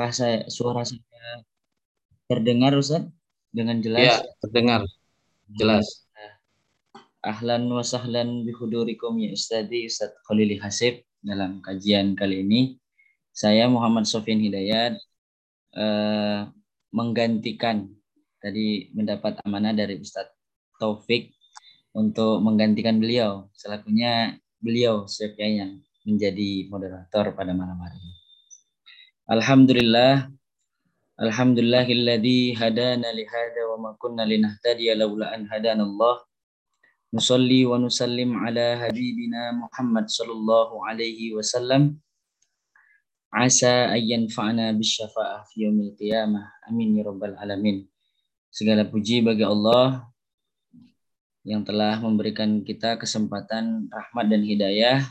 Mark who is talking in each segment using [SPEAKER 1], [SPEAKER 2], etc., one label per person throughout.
[SPEAKER 1] Apakah saya suara saya terdengar Ustaz dengan jelas?
[SPEAKER 2] Ya, terdengar. Jelas.
[SPEAKER 1] Ahlan wa sahlan bihudurikum ya Ustadi Ustaz Khalili Hasib dalam kajian kali ini. Saya Muhammad Sofian Hidayat eh, menggantikan tadi mendapat amanah dari Ustadz Taufik untuk menggantikan beliau selakunya beliau yang menjadi moderator pada malam hari ini. Alhamdulillah Alhamdulillahilladzi hadana li hada wa ma kunna linahtadiya laula an hadana Allah. Nusalli wa nusallim ala habibina Muhammad sallallahu alaihi wasallam. Asa ayyan fa'na bisyafa'ah fi yaumil qiyamah. Amin ya rabbal alamin. Segala puji bagi Allah yang telah memberikan kita kesempatan rahmat dan hidayah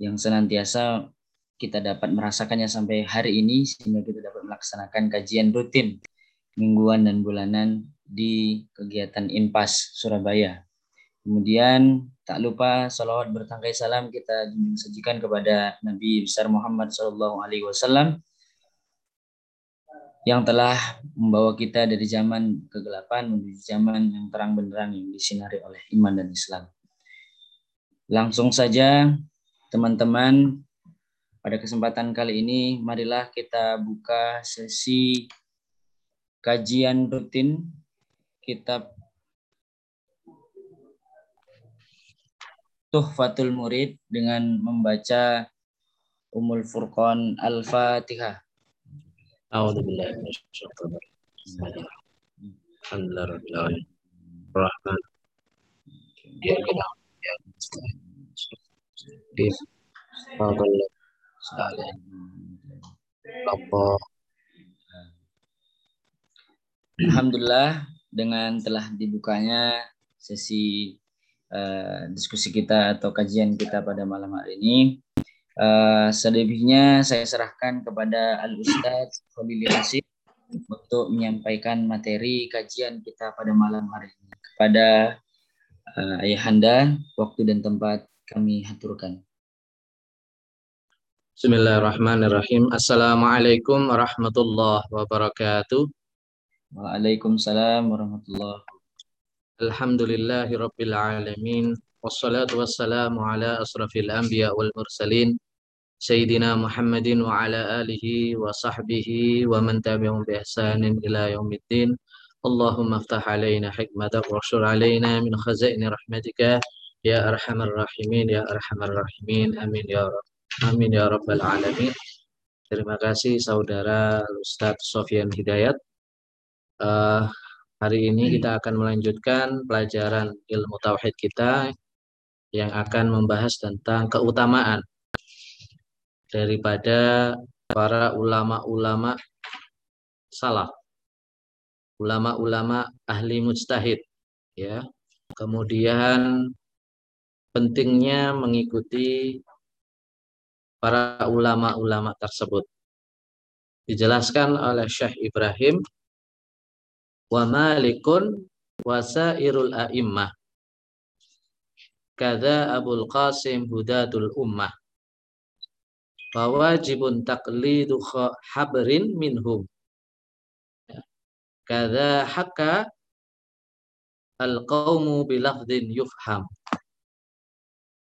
[SPEAKER 1] yang senantiasa kita dapat merasakannya sampai hari ini sehingga kita dapat melaksanakan kajian rutin mingguan dan bulanan di kegiatan Impas Surabaya. Kemudian tak lupa salawat bertangkai salam kita sajikan kepada Nabi besar Muhammad Shallallahu Alaihi Wasallam yang telah membawa kita dari zaman kegelapan menuju zaman yang terang benderang yang disinari oleh iman dan Islam. Langsung saja teman-teman pada kesempatan kali ini, marilah kita buka sesi kajian rutin kitab Tuhfatul Murid dengan membaca Umul Furqan Al-Fatihah. Alhamdulillah dengan telah dibukanya sesi uh, diskusi kita atau kajian kita pada malam hari ini. Uh, selebihnya saya serahkan kepada Al Ustadz Khalil untuk menyampaikan materi kajian kita pada malam hari ini. Kepada uh, Ayahanda, waktu dan tempat kami haturkan.
[SPEAKER 2] Bismillahirrahmanirrahim. Assalamualaikum warahmatullahi wabarakatuh.
[SPEAKER 1] Waalaikumsalam warahmatullahi wabarakatuh.
[SPEAKER 2] Alhamdulillahi rabbil alamin. Wassalatu wassalamu ala asrafil anbiya wal mursalin. Sayyidina Muhammadin wa ala alihi wa sahbihi wa man tabi'um bi ihsanin ila yaumiddin. Allahumma aftah alaina hikmatak wa alaina min khazaini rahmatika ya arhamar rahimin ya arhamar rahimin. Amin ya rabbal Amin ya rabbal alamin. Terima kasih saudara Ustadz Sofian Hidayat. Uh, hari ini kita akan melanjutkan pelajaran ilmu tauhid kita yang akan membahas tentang keutamaan daripada para ulama-ulama salaf. Ulama-ulama ahli mujtahid ya. Kemudian pentingnya mengikuti para ulama-ulama tersebut. Dijelaskan oleh Syekh Ibrahim wa malikun wasairul a'immah. Kada Abul Qasim hudatul ummah. Fawajibun taqlidu habrin minhum. Kada hakka al-qawmu bilafdin yufham.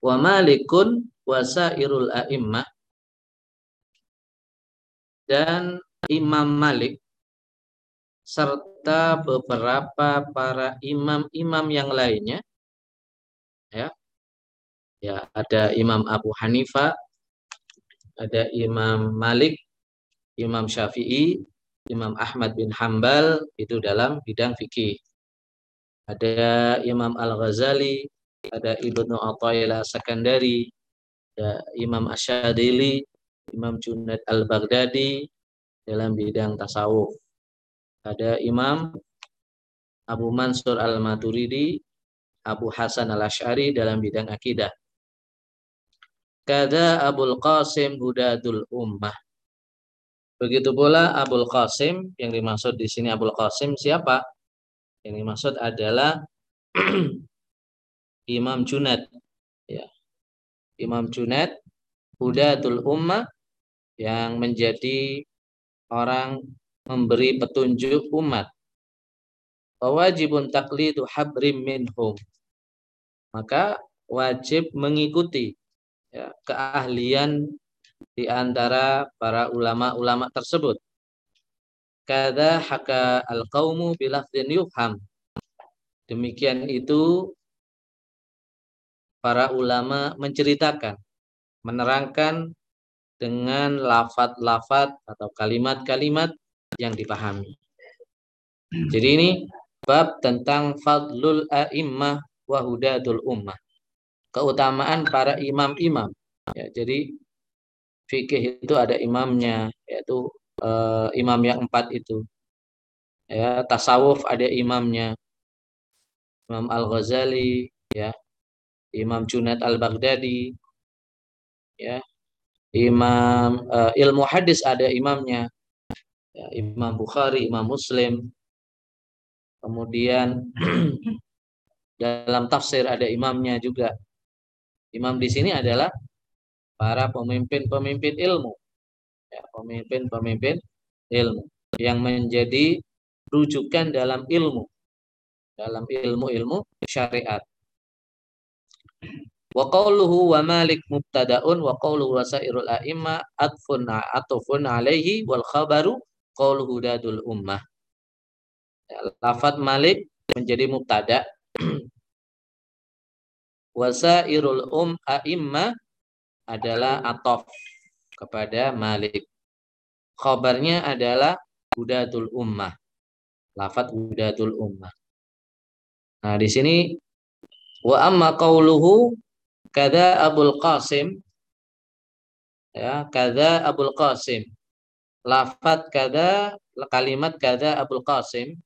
[SPEAKER 2] Wa malikun wasairul a'immah dan Imam Malik serta beberapa para imam-imam yang lainnya. Ya. Ya ada Imam Abu Hanifah ada Imam Malik Imam Syafi'i Imam Ahmad bin Hambal itu dalam bidang fikih. Ada Imam Al-Ghazali ada Ibnu Athaillah Sakandari ya, Imam Asyadili, Imam Junaid Al-Baghdadi dalam bidang tasawuf. Ada Imam Abu Mansur Al-Maturidi, Abu Hasan Al-Ash'ari dalam bidang akidah. Kada Abul Qasim Hudadul Ummah. Begitu pula Abul Qasim, yang dimaksud di sini Abul Qasim siapa? Yang dimaksud adalah Imam Junaid. Ya. Imam Junaid Hudatul Ummah yang menjadi orang memberi petunjuk umat. Wajibun taklidu habrim minhum. Maka wajib mengikuti ya, keahlian di antara para ulama-ulama tersebut. Kada haka al-qawmu bilafdin yufham. Demikian itu para ulama menceritakan, menerangkan dengan lafat-lafat atau kalimat-kalimat yang dipahami. Jadi ini bab tentang fadlul a'immah wa hudatul ummah. Keutamaan para imam-imam. Ya, jadi fikih itu ada imamnya yaitu uh, imam yang empat itu. Ya, tasawuf ada imamnya. Imam Al-Ghazali, ya. Imam Junaid Al-Baghdadi, ya. Imam uh, ilmu hadis ada imamnya. Ya, Imam Bukhari, Imam Muslim. Kemudian dalam tafsir ada imamnya juga. Imam di sini adalah para pemimpin-pemimpin ilmu ya, pemimpin-pemimpin ilmu yang menjadi rujukan dalam ilmu dalam ilmu-ilmu syariat. Wa qawluhu wa malik mubtada'un wa qawluhu wasairul a'imma atfun atufun alaihi wal khabaru qawluhu dadul ummah. Ya, lafat malik menjadi mubtada. wasairul um a'imma adalah atof kepada Malik. Khabarnya adalah Hudatul Ummah. Lafat Hudatul Ummah. Nah, di sini wa amma qauluhu kada Abul Qasim ya, kada Abul Qasim. Lafat kada kalimat kada Abul Qasim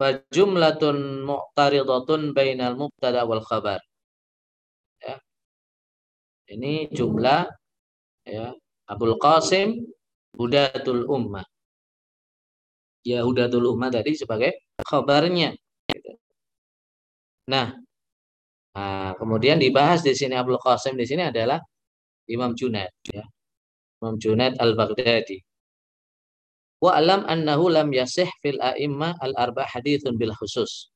[SPEAKER 2] fa jumlatun mu'taridatun bainal mubtada wal khabar. Ya. Ini jumlah ya Abul Qasim Hudatul Ummah. Ya Hudatul Ummah tadi sebagai khabarnya. Nah, nah, kemudian dibahas di sini Abdul Qasim di sini adalah Imam Junaid ya. Imam Junaid Al-Baghdadi. Wa alam annahu lam yasih fil a'imma al-arba' hadithun bil khusus.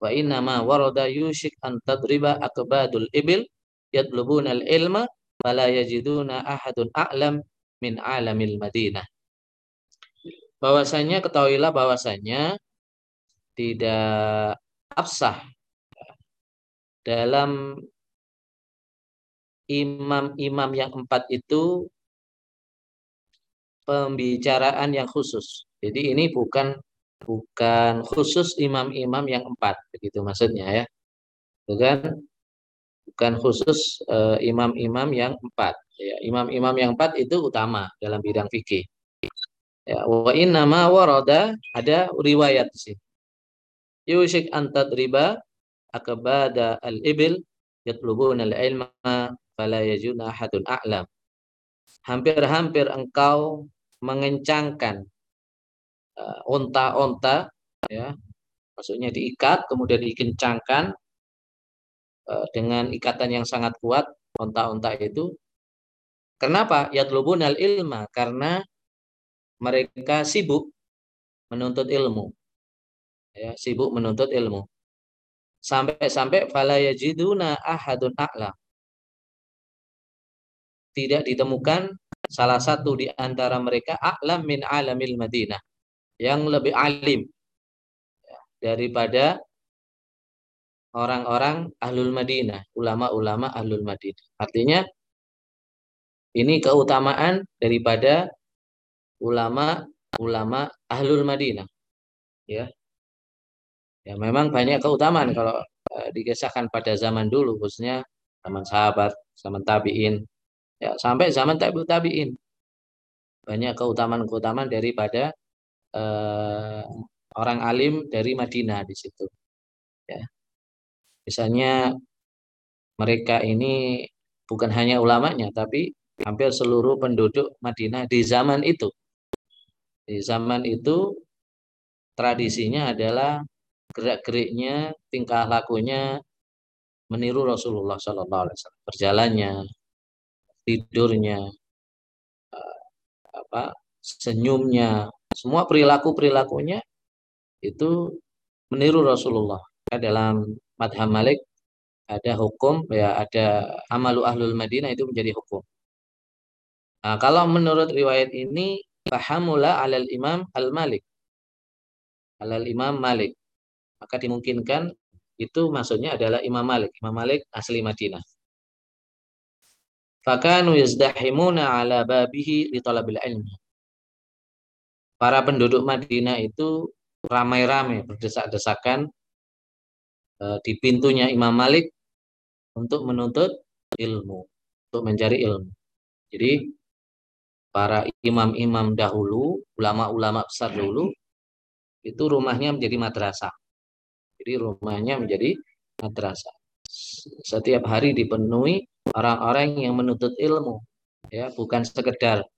[SPEAKER 2] Wa inna ma warada yushik an tadriba akbadul ibil yatlubuna al-ilma fala yajiduna ahadun a'lam min alamil Madinah. Bahwasanya ketahuilah bahwasanya tidak absah dalam imam-imam yang empat itu pembicaraan yang khusus. Jadi ini bukan bukan khusus imam-imam yang empat, begitu maksudnya ya. Bukan bukan khusus eh, imam-imam uh, yang empat. Ya, imam-imam yang empat itu utama dalam bidang fikih. Ya, wa inna ma warada ada riwayat sih. Yushik antat akabada al-ibil yatlubuna al-ilma fala yajuna ahadun a'lam. Hampir-hampir engkau mengencangkan uh, onta-onta ya maksudnya diikat kemudian dikencangkan Eh, dengan ikatan yang sangat kuat onta-onta itu. Kenapa? Yatlubun al-ilma karena mereka sibuk menuntut ilmu. Ya, sibuk menuntut ilmu. Sampai-sampai fala yajiduna ahadun a'lam. Tidak ditemukan salah satu di antara mereka a'lam min alamil Madinah yang lebih alim daripada orang-orang ahlul Madinah, ulama-ulama ahlul Madinah. Artinya ini keutamaan daripada ulama-ulama ahlul Madinah. Ya. Ya, memang banyak keutamaan kalau uh, dikisahkan pada zaman dulu khususnya zaman sahabat, zaman tabi'in, ya sampai zaman tabi'ut tabi'in. Banyak keutamaan-keutamaan daripada uh, orang alim dari Madinah di situ. Ya. Misalnya mereka ini bukan hanya ulamanya, tapi hampir seluruh penduduk Madinah di zaman itu. Di zaman itu tradisinya adalah gerak-geriknya, tingkah lakunya meniru Rasulullah Sallallahu Alaihi Wasallam. Berjalannya, tidurnya, eh, apa, senyumnya, semua perilaku-perilakunya itu meniru Rasulullah. Dalam madhab Malik ada hukum, ya ada amalu ahlul Madinah itu menjadi hukum. Nah, kalau menurut riwayat ini fahamula alal imam al-malik. Alal imam malik. Maka dimungkinkan itu maksudnya adalah Imam Malik. Imam Malik asli Madinah. Fakanu yazdahimuna ala babihi li talabil ilmi. Para penduduk Madinah itu ramai-ramai berdesak-desakan eh, di pintunya Imam Malik untuk menuntut ilmu, untuk mencari ilmu. Jadi para imam-imam dahulu, ulama-ulama besar dulu, itu rumahnya menjadi madrasah. Jadi rumahnya menjadi madrasah. Setiap hari dipenuhi orang-orang yang menuntut ilmu, ya bukan sekedar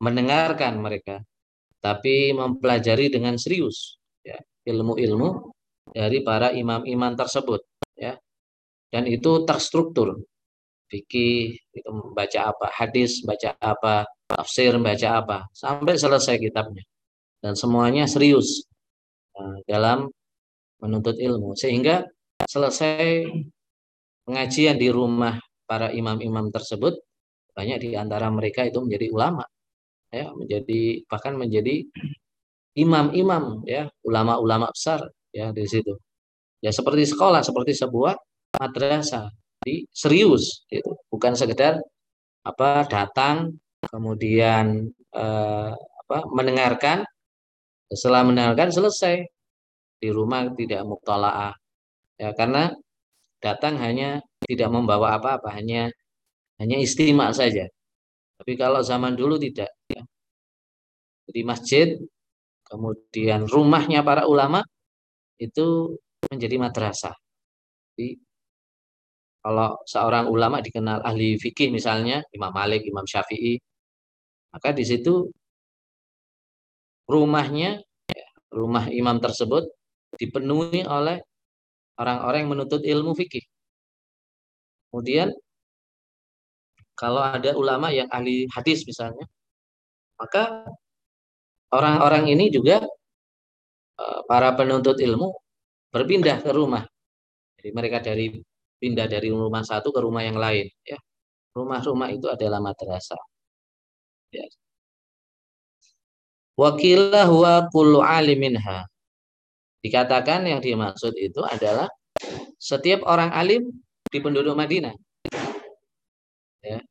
[SPEAKER 2] mendengarkan mereka, tapi mempelajari dengan serius ya ilmu-ilmu dari para imam-imam tersebut, ya. Dan itu terstruktur. Fikih, itu membaca apa, hadis, baca apa, tafsir, baca apa, sampai selesai kitabnya. Dan semuanya serius eh, dalam menuntut ilmu. Sehingga selesai pengajian di rumah para imam-imam tersebut, banyak di antara mereka itu menjadi ulama. ya menjadi bahkan menjadi imam-imam ya ulama-ulama besar ya di situ ya seperti sekolah seperti sebuah madrasah di serius itu bukan sekedar apa datang kemudian eh, apa, mendengarkan, setelah mendengarkan selesai di rumah tidak muktalaah. Ya karena datang hanya tidak membawa apa-apa hanya hanya istimak saja. Tapi kalau zaman dulu tidak. Ya. jadi masjid kemudian rumahnya para ulama itu menjadi madrasah. Jadi kalau seorang ulama dikenal ahli fikih misalnya Imam Malik, Imam Syafi'i, maka di situ rumahnya, ya, rumah imam tersebut dipenuhi oleh orang-orang yang menuntut ilmu fikih. Kemudian kalau ada ulama yang ahli hadis misalnya, maka orang-orang ini juga eh, para penuntut ilmu berpindah ke rumah. Jadi mereka dari pindah dari rumah satu ke rumah yang lain. Ya, rumah-rumah itu adalah madrasah. Ya. Wakilah huwa kullu aliminha. Dikatakan yang dimaksud itu adalah setiap orang alim di penduduk Madinah. Ya.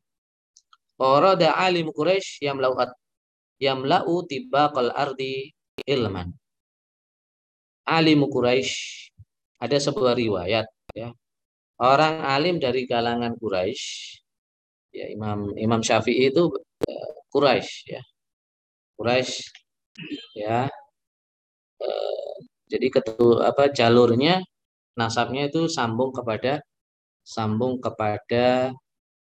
[SPEAKER 2] Orada alim Quraisy yang melaut yang melau tibaqal ardi ilman. Alim Quraisy ada sebuah riwayat ya. Orang alim dari kalangan Quraisy ya Imam Imam Syafi'i itu uh, Quraisy ya. Quraisy ya. Uh, jadi ketua apa jalurnya nasabnya itu sambung kepada sambung kepada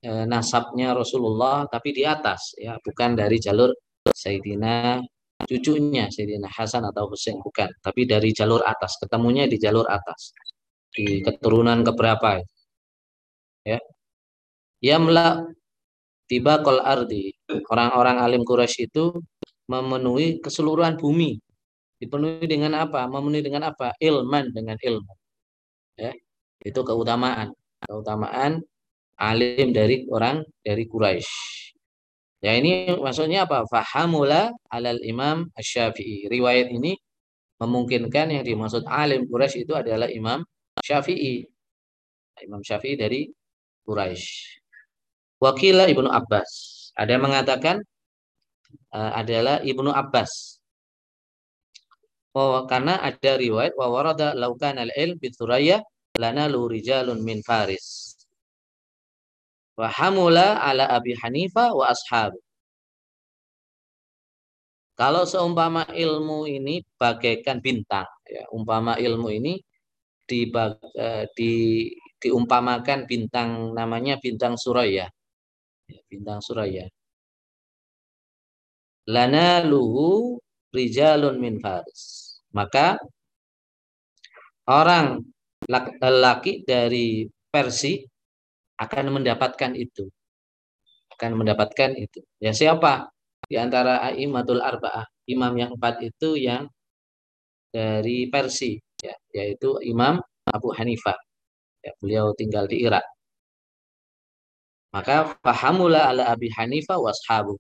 [SPEAKER 2] uh, nasabnya Rasulullah tapi di atas ya, bukan dari jalur Sayyidina cucunya Sayyidina Hasan atau Husain bukan, tapi dari jalur atas, ketemunya di jalur atas. Di keturunan keberapa ya Yamla tiba kol ardi. Orang-orang alim Quraisy itu memenuhi keseluruhan bumi. Dipenuhi dengan apa? Memenuhi dengan apa? Ilman dengan ilmu. Ya, itu keutamaan. Keutamaan alim dari orang dari Quraisy. Ya ini maksudnya apa? Fahamula alal Imam Syafi'i. Riwayat ini memungkinkan yang dimaksud alim Quraisy itu adalah Imam Syafi'i. Imam Syafi'i dari Quraisy. Wakila Ibnu Abbas. Ada yang mengatakan uh, adalah Ibnu Abbas. Oh, karena ada riwayat wa warada laukan al-ilm bi Thuraya lana lu rijalun min Faris. Wa hamula ala Abi Hanifah wa ashab. Kalau seumpama ilmu ini bagaikan bintang, ya, umpama ilmu ini di, uh, di diumpamakan bintang namanya bintang Suraya bintang Suraya. Lana luhu rijalun min faris. Maka orang laki dari Persi akan mendapatkan itu. Akan mendapatkan itu. Ya siapa? di antara aimatul arba'ah, imam yang empat itu yang dari Persia, ya, yaitu Imam Abu Hanifah. Ya, beliau tinggal di Irak. Maka fahamula ala Abi Hanifah washabu.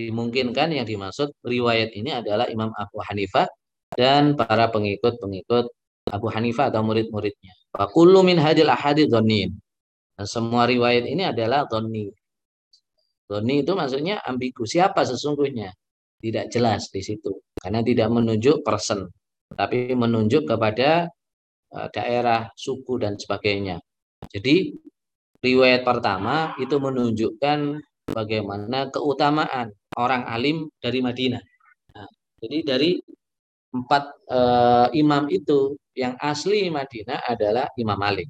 [SPEAKER 2] Nah, dimungkinkan yang dimaksud riwayat ini adalah Imam Abu Hanifah dan para pengikut-pengikut Abu Hanifah atau murid-muridnya. Fakullu min hadil ahadi. Dan semua riwayat ini adalah dhonni. Dhonni itu maksudnya ambigu. Siapa sesungguhnya? Tidak jelas di situ. Karena tidak menunjuk person. Tapi menunjuk kepada eh, daerah, suku, dan sebagainya. Jadi riwayat pertama itu menunjukkan bagaimana keutamaan orang alim dari Madinah. Nah, jadi dari empat uh, imam itu yang asli Madinah adalah Imam Malik.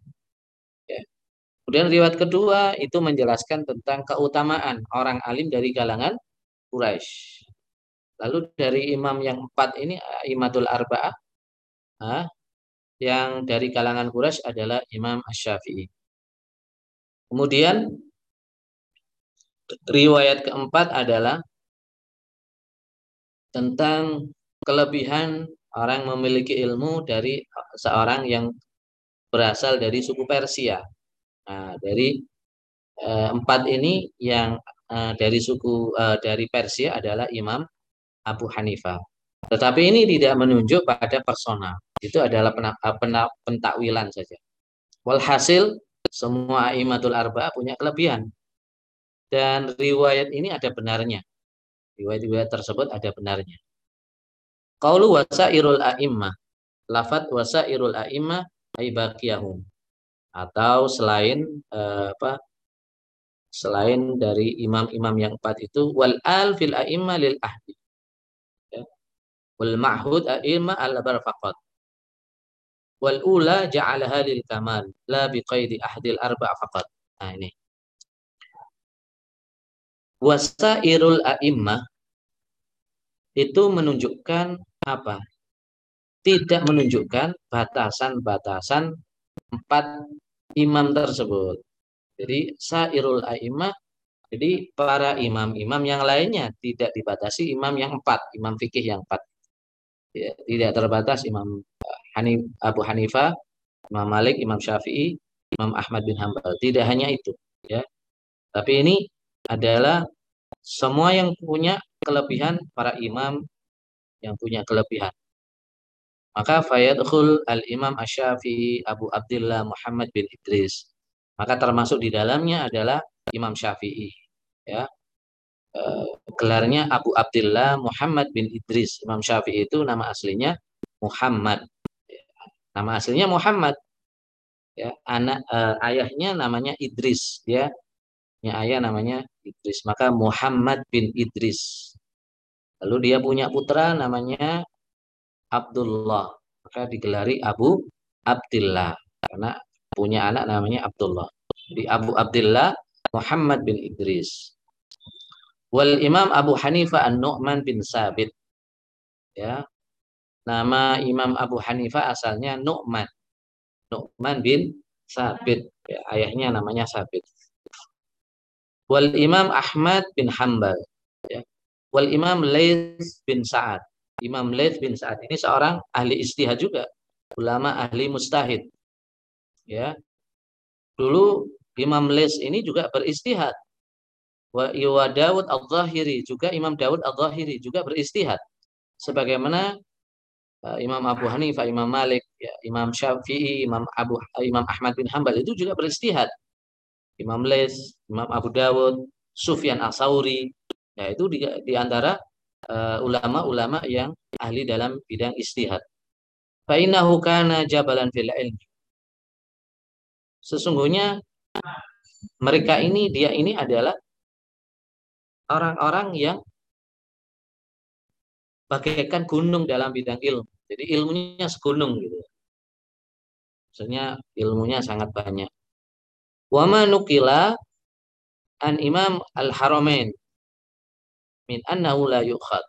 [SPEAKER 2] Ya. Kemudian riwayat kedua itu menjelaskan tentang keutamaan orang alim dari kalangan Quraisy. Lalu dari imam yang empat ini Imatul Arba'ah, yang dari kalangan Quraisy adalah Imam Ash-Syafi'i. Kemudian riwayat keempat adalah tentang kelebihan orang memiliki ilmu dari seorang yang berasal dari suku Persia. Nah, dari eh, empat ini yang eh, dari suku eh, dari Persia adalah Imam Abu Hanifah. Tetapi ini tidak menunjuk pada personal. Itu adalah pentakwilan saja. Walhasil semua imatul arba punya kelebihan. Dan riwayat ini ada benarnya. Riwayat-riwayat tersebut ada benarnya. Qaulu wasairul a'immah. Lafat wasairul a'immah aibakiyahum. Atau selain eh, apa? Selain dari imam-imam yang empat itu wal al fil a'immah lil ahdi. Ya. Wal ma'hud a'immah al faqat wal ula ja'alaha lil kamal la biqaidi ahdil arba' faqat. Nah ini. Wasairul a'immah itu menunjukkan apa? Tidak menunjukkan batasan-batasan empat imam tersebut. Jadi sairul a'immah jadi para imam-imam yang lainnya tidak dibatasi imam yang empat, imam fikih yang empat. Ya, tidak terbatas imam Hanif, Abu Hanifah, Imam Malik, Imam Syafi'i, Imam Ahmad bin Hambal. Tidak hanya itu, ya. Tapi ini adalah semua yang punya kelebihan para imam yang punya kelebihan. Maka fayadkhul al-Imam Asy-Syafi'i Abu Abdullah Muhammad bin Idris. Maka termasuk di dalamnya adalah Imam Syafi'i, ya. E, gelarnya Abu Abdullah Muhammad bin Idris. Imam Syafi'i itu nama aslinya Muhammad Nama aslinya Muhammad. Ya, anak uh, ayahnya namanya Idris, ya. Ya, ayah namanya Idris. Maka Muhammad bin Idris. Lalu dia punya putra namanya Abdullah. Maka digelari Abu Abdullah karena punya anak namanya Abdullah. Di Abu Abdullah Muhammad bin Idris. Wal Imam Abu Hanifah An-Nu'man bin Sabit. Ya, Nama Imam Abu Hanifah asalnya Nu'man. Nu'man bin Sabit. Ya, ayahnya namanya Sabit. Wal Imam Ahmad bin Hambal. Ya. Wal Imam Laith bin Sa'ad. Imam Laith bin Sa'ad ini seorang ahli istihad juga. Ulama ahli mustahid. Ya. Dulu Imam Laith ini juga beristihad. Wa Dawud al-Zahiri juga Imam Dawud al-Zahiri juga beristihad. Sebagaimana Eh, Imam Abu Hanifah, Imam Malik, ya, Imam Syafi'i, Imam Abu Imam Ahmad bin Hambal itu juga beristihad. Imam Les, Imam Abu Dawud, Sufyan Asauri, ya itu di, di antara eh, ulama-ulama uh, yang ahli dalam bidang istihad. Fa'innahu kana jabalan fil ilmi. Sesungguhnya mereka ini dia ini adalah orang-orang yang bagaikan gunung dalam bidang ilmu. Jadi ilmunya segunung gitu. Maksudnya ilmunya sangat banyak. Wama nukila an Imam Al-Haramain min annahu la yukhad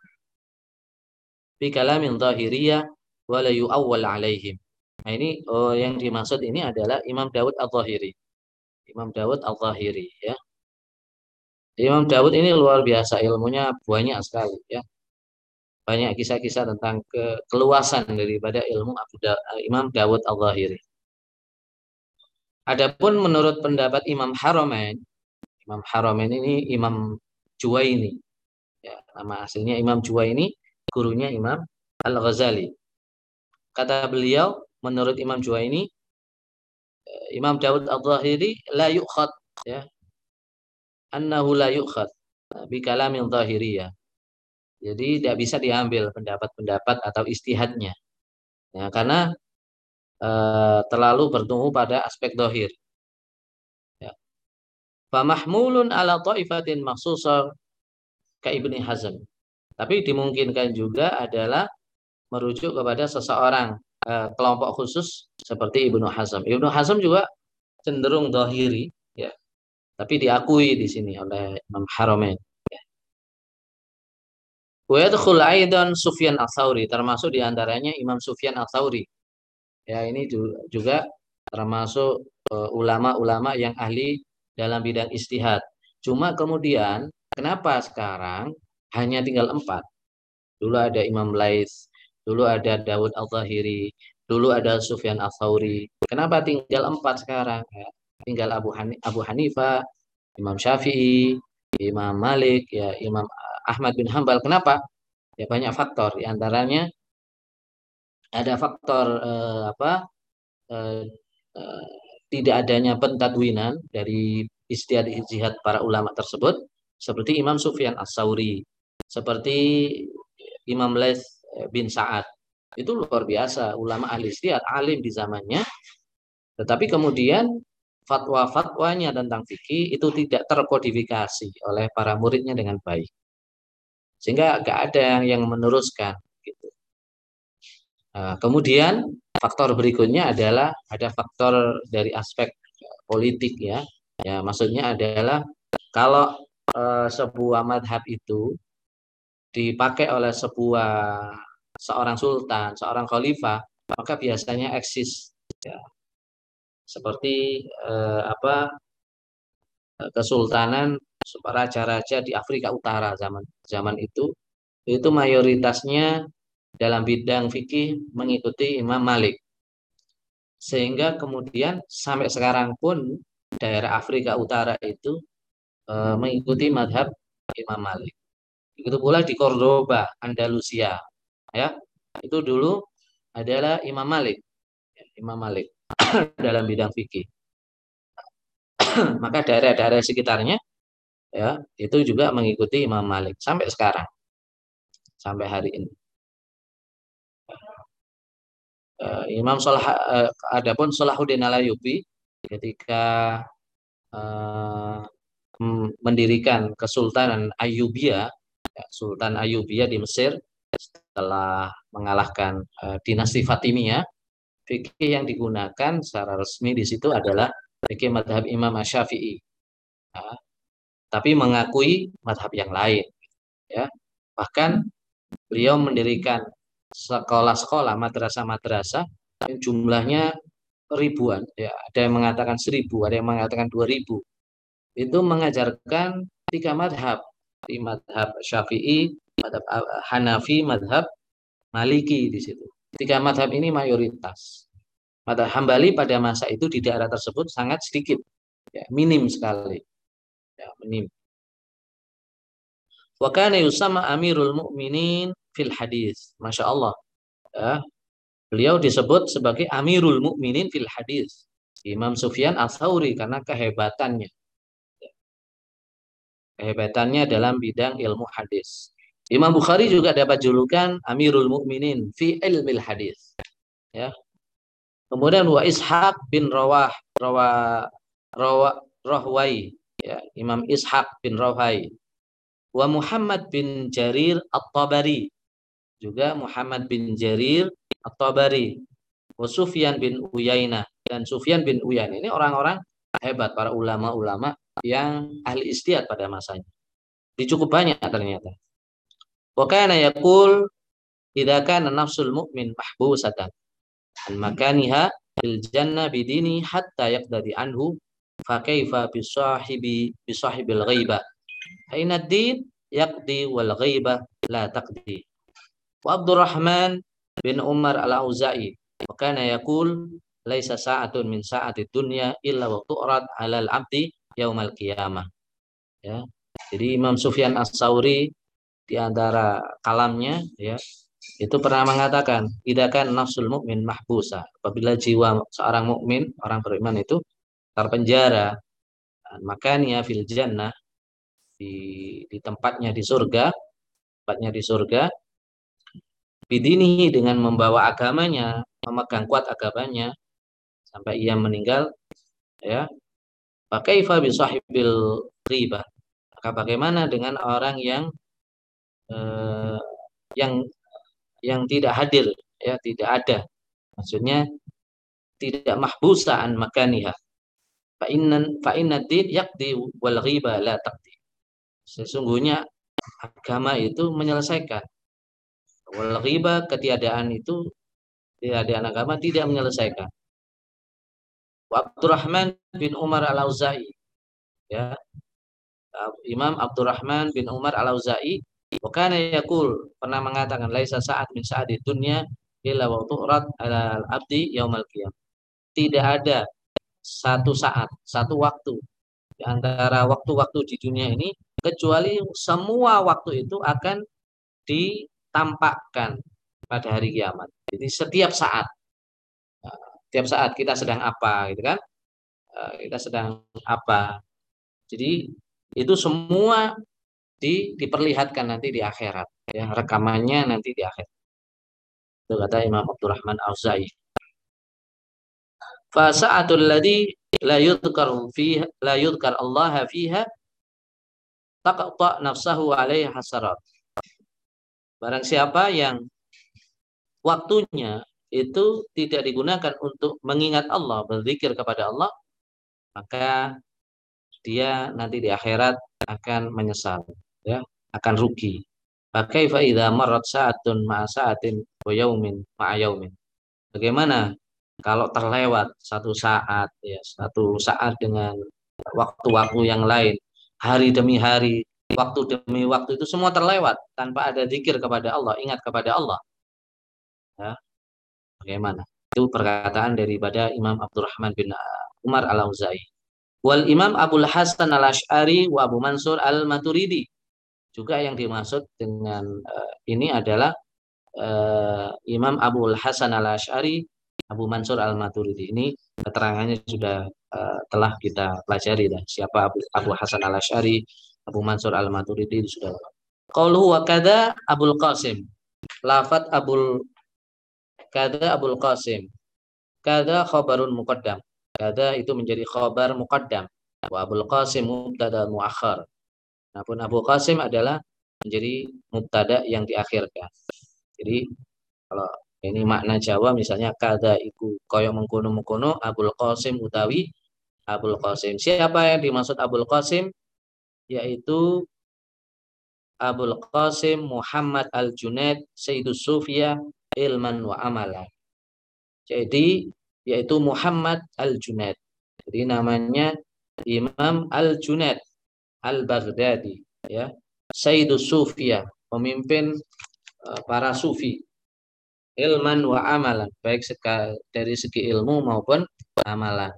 [SPEAKER 2] bi kalamin zahiriyah wa la yu'awwal alaihim. Nah ini oh, yang dimaksud ini adalah Imam Dawud Al-Zahiri. Imam Dawud Al-Zahiri ya. Imam Dawud ini luar biasa ilmunya banyak sekali ya. Banyak kisah-kisah tentang ke keluasan daripada ilmu Abu da Imam Dawud Al-Zahiri. Adapun menurut pendapat Imam Haramain, Imam Haramain ini Imam Juwaini. Ya, nama aslinya Imam Juwaini, gurunya Imam Al-Ghazali. Kata beliau, menurut Imam Juwaini, Imam Dawud Al-Zahiri la yukhad ya annahu la yukhad bi kalamin. Jadi tidak bisa diambil pendapat-pendapat atau istihadnya. Ya, karena e, terlalu bertumbuh pada aspek dohir. Ya. Famahmulun ala ta'ifatin maksusah ka Ibni Hazm. Tapi dimungkinkan juga adalah merujuk kepada seseorang e, kelompok khusus seperti Ibnu Hazm. Ibnu Hazm juga cenderung dohiri, ya tapi diakui di sini oleh Imam Haramain. Wa yadkhul aidan Sufyan Ats-Tsauri termasuk di antaranya Imam Sufyan Ats-Tsauri. Ya, ini juga termasuk uh, ulama-ulama yang ahli dalam bidang istihad. Cuma kemudian kenapa sekarang hanya tinggal empat? Dulu ada Imam Lais, dulu ada Dawud Al-Zahiri, dulu ada Sufyan Ats-Tsauri. Kenapa tinggal empat sekarang? Ya tinggal Abu, Abu Hanifah, Imam Syafi'i, Imam Malik, ya Imam Ahmad bin Hambal. Kenapa? Ya banyak faktor. Di antaranya ada faktor eh, apa? Eh, eh, tidak adanya pentadwinan dari istiad ijtihad para ulama tersebut seperti Imam Sufyan As-Sauri, seperti Imam Les bin Sa'ad. Itu luar biasa ulama ahli istiad, alim di zamannya. Tetapi kemudian fatwa-fatwanya tentang fikih itu tidak terkodifikasi oleh para muridnya dengan baik. Sehingga gak ada yang meneruskan. Nah, kemudian faktor berikutnya adalah ada faktor dari aspek politik ya. Ya maksudnya adalah kalau e, sebuah madhab itu dipakai oleh sebuah seorang sultan, seorang khalifah, maka biasanya eksis ya, seperti eh, apa kesultanan raja-raja di Afrika Utara zaman zaman itu itu mayoritasnya dalam bidang fikih mengikuti Imam Malik sehingga kemudian sampai sekarang pun daerah Afrika Utara itu e, mengikuti madhab Imam Malik. Begitu pula di Cordoba, Andalusia, ya itu dulu adalah Imam Malik, Imam Malik. dalam bidang fikih. Maka daerah-daerah sekitarnya ya itu juga mengikuti Imam Malik sampai sekarang. Sampai hari ini. Uh, Imam Salah uh, adapun Salahuddin Alayubi ketika uh, mendirikan Kesultanan Ayubia, ya, Sultan Ayubia di Mesir setelah mengalahkan uh, dinasti Fatimiyah fikih yang digunakan secara resmi di situ adalah fikih madhab Imam Syafi'i. Ya. Tapi mengakui madhab yang lain. Ya. Bahkan beliau mendirikan sekolah-sekolah, madrasah-madrasah yang jumlahnya ribuan. Ya. Ada yang mengatakan seribu, ada yang mengatakan dua ribu. Itu mengajarkan tiga madhab. Di madhab Syafi'i, madhab Hanafi, madhab Maliki di situ. Tiga madhab ini mayoritas. Madhab Hambali pada masa itu di daerah tersebut sangat sedikit, ya, minim sekali, ya, minim. Wakana yusama Amirul Mukminin fil hadis. Masya Allah. Ya. Beliau disebut sebagai Amirul Mukminin fil hadis. Imam Sufyan Al-Thawri karena kehebatannya. Kehebatannya dalam bidang ilmu hadis. Imam Bukhari juga dapat julukan Amirul Mukminin fi ilmil hadis. Ya. Kemudian wa Ishaq bin Rawah Rawah Rawah Rahwai ya, Imam Ishaq bin Rawai. Wa Muhammad bin Jarir At-Tabari. Juga Muhammad bin Jarir At-Tabari. Wa Sufyan bin Uyainah dan Sufyan bin Uyainah ini orang-orang hebat para ulama-ulama yang ahli istiad pada masanya. Dicukup banyak ternyata. Wa kana yaqul idza kana nafsul mu'min mahbusatan an makaniha fil jannah bidini hatta yaqdadi anhu fa kaifa bi sahibi bi sahibil ghaiba Inna din yaqdi wal ghaibah la taqdi. Abdurrahman bin Umar al-Auza'i wa kana yaqul laisa sa'atun min sa'ati dunya illa wa tu'rad 'alal 'abdi yaumal qiyamah. Ya. Jadi Imam Sufyan As-Sauri di antara kalamnya ya itu pernah mengatakan kan nafsul mukmin mahbusa apabila jiwa seorang mukmin orang beriman itu terpenjara makanya fil jannah di di tempatnya di surga tempatnya di surga bidinihi dengan membawa agamanya memegang kuat agamanya sampai ia meninggal ya. Pakai fa sahibil riba. Maka bagaimana dengan orang yang eh, yang yang tidak hadir ya tidak ada. Maksudnya tidak mahbusaan makaniha. Fa innan fa inna din yaqdi wal ghiba la taqdi. Sesungguhnya agama itu menyelesaikan wal ghiba ketiadaan itu ketiadaan agama tidak menyelesaikan wa Abdurrahman bin Umar al-Auza'i ya Imam Abdurrahman bin Umar al-Auza'i Bukan yakul pernah mengatakan laisa saat min di dunia illa wa tu'rad ala abdi yaumal qiyam. Tidak ada satu saat, satu waktu di antara waktu-waktu di dunia ini kecuali semua waktu itu akan ditampakkan pada hari kiamat. Jadi setiap saat setiap saat kita sedang apa gitu kan? Kita sedang apa? Jadi itu semua di, diperlihatkan nanti di akhirat ya rekamannya nanti di akhirat itu kata Imam Abdurrahman Al-Zai fa sa'atul ladhi la yudhkar fiha la yudhkar Allah fiha taqta nafsahu alaihi hasarat barang siapa yang waktunya itu tidak digunakan untuk mengingat Allah berzikir kepada Allah maka dia nanti di akhirat akan menyesal ya akan rugi. Pakai saatun ma'a saatin wa yaumin ma'a yaumin. Bagaimana kalau terlewat satu saat ya satu saat dengan waktu-waktu yang lain, hari demi hari, waktu demi waktu itu semua terlewat tanpa ada zikir kepada Allah, ingat kepada Allah. Ya. Bagaimana? Itu perkataan daripada Imam Abdurrahman bin Umar Al-Auza'i. Wal Imam Abdul Hasan Al-Ash'ari wa Abu Mansur Al-Maturidi juga yang dimaksud dengan uh, ini adalah uh, Imam Abu Hasan al Ashari, Abu Mansur al Maturidi. Ini keterangannya sudah uh, telah kita pelajari dah. Siapa Abu, Abu Hasan al Ashari, Abu Mansur al Maturidi sudah. Qauluhu wa kada Abul Qasim. Lafat Abul kada Abul Qasim. Kada khabarun muqaddam. Kada itu menjadi khabar muqaddam. Wa Abul Qasim mubtada muakhar. Namun Abu Qasim adalah menjadi mubtada yang diakhirkan. Jadi kalau ini makna Jawa misalnya kada iku koyo mengkono mengkono Abul Qasim utawi Abul Qasim. Siapa yang dimaksud Abul Qasim? Yaitu Abul Qasim Muhammad Al-Junaid Sayyidus Sufia ilman wa amalan. Jadi yaitu Muhammad Al-Junaid. Jadi namanya Imam Al-Junaid Al-Baghdadi ya Sayyidus Sufia pemimpin uh, para sufi ilman wa amalan baik dari segi ilmu maupun amalan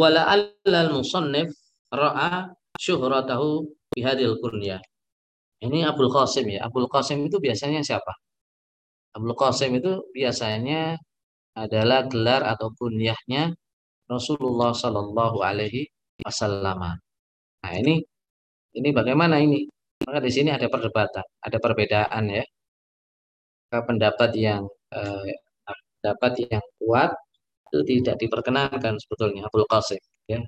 [SPEAKER 2] wala al musannif ra'a syuhratahu bihadil kunyah ini Abdul Qasim ya Abdul Qasim itu biasanya siapa Abdul Qasim itu biasanya adalah gelar atau kunyahnya Rasulullah Shallallahu Alaihi Wasallam. Nah ini ini bagaimana ini? Maka di sini ada perdebatan, ada perbedaan ya. Pendapat yang eh, pendapat yang kuat itu tidak diperkenankan sebetulnya Abdul Qasim ya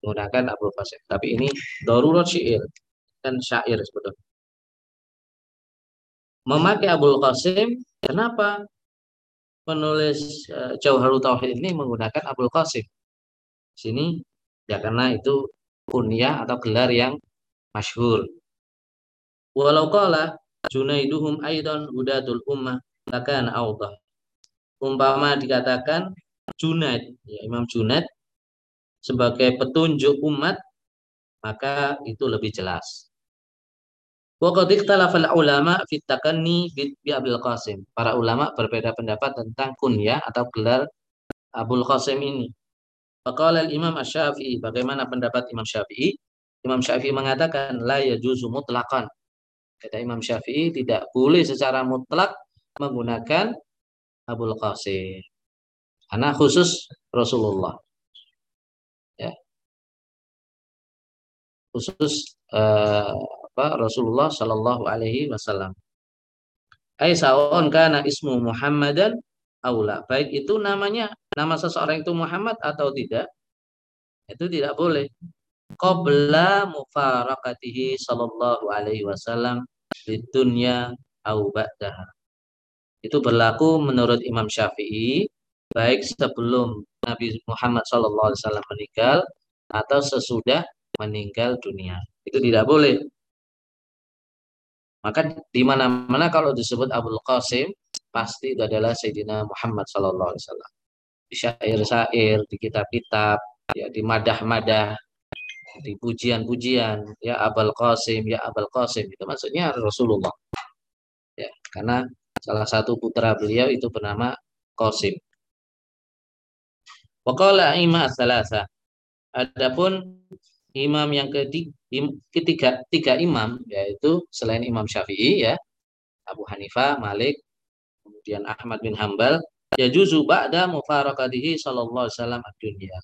[SPEAKER 2] menggunakan Abdul Qasim. Tapi ini darurat syair dan syair sebetulnya. Memakai Abdul Qasim Kenapa penulis uh, Jauharul Tauhid ini menggunakan Abdul Qasim? Sini ya karena itu kunyah atau gelar yang masyhur. Walau qala Junaiduhum aidan hudatul ummah lakana awdah. umpama dikatakan Junaid, ya, Imam Junaid sebagai petunjuk umat, maka itu lebih jelas. Ulama Qasim. Para ulama berbeda pendapat tentang kunyah atau gelar Abdul Qasim ini. Al-Imam Asy-Syafi'i, bagaimana pendapat Imam Syafi'i? Imam Syafi'i mengatakan la yajuzu mutlaqan. Kata Imam Syafi'i tidak boleh secara mutlak menggunakan Abdul Qasim. Karena khusus Rasulullah. Ya. Khusus uh, apa Rasulullah Shallallahu alaihi wasallam. Ai sawon kana ismu Muhammadan aula. Baik itu namanya nama seseorang itu Muhammad atau tidak, itu tidak boleh. Qabla mufarakatihi sallallahu alaihi wasallam di dunia au ba'daha. Itu berlaku menurut Imam Syafi'i baik sebelum Nabi Muhammad wasallam meninggal atau sesudah meninggal dunia. Itu tidak boleh. Maka di mana-mana kalau disebut Abdul Qasim pasti itu adalah Sayyidina Muhammad wasallam. Di syair-syair, di kitab-kitab, ya di madah-madah, di pujian-pujian, ya Abul Qasim, ya Abul Qasim itu maksudnya Rasulullah. Ya, karena salah satu putra beliau itu bernama Qasim. Waqala imam salasa. Adapun imam yang ketiga, ketiga tiga imam yaitu selain Imam Syafi'i ya Abu Hanifah, Malik, kemudian Ahmad bin Hambal ya juzu ba'da mufarakatihi sallallahu alaihi wasallam dunia.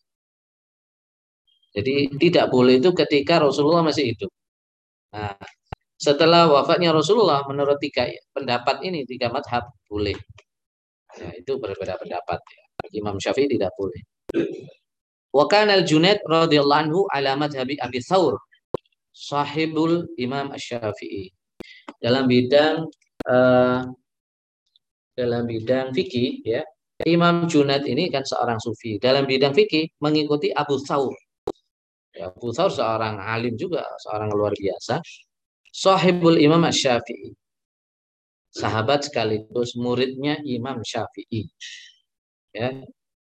[SPEAKER 2] Jadi tidak boleh itu ketika Rasulullah masih hidup. Nah, setelah wafatnya Rasulullah menurut tiga pendapat ini tiga madhab boleh. Ya, itu berbeda pendapat ya. Imam Syafi'i tidak boleh. Wa kana al-Junaid radhiyallahu anhu ala madhhabi Abi Thawr sahibul Imam Asy-Syafi'i. Dalam bidang uh, dalam bidang fikih ya Imam Junad ini kan seorang sufi. Dalam bidang fikih mengikuti Abu Thawr. Ya, Abu Thawr seorang alim juga seorang luar biasa. Sahibul Imam Syafi'i sahabat sekaligus muridnya Imam Syafi'i. Ya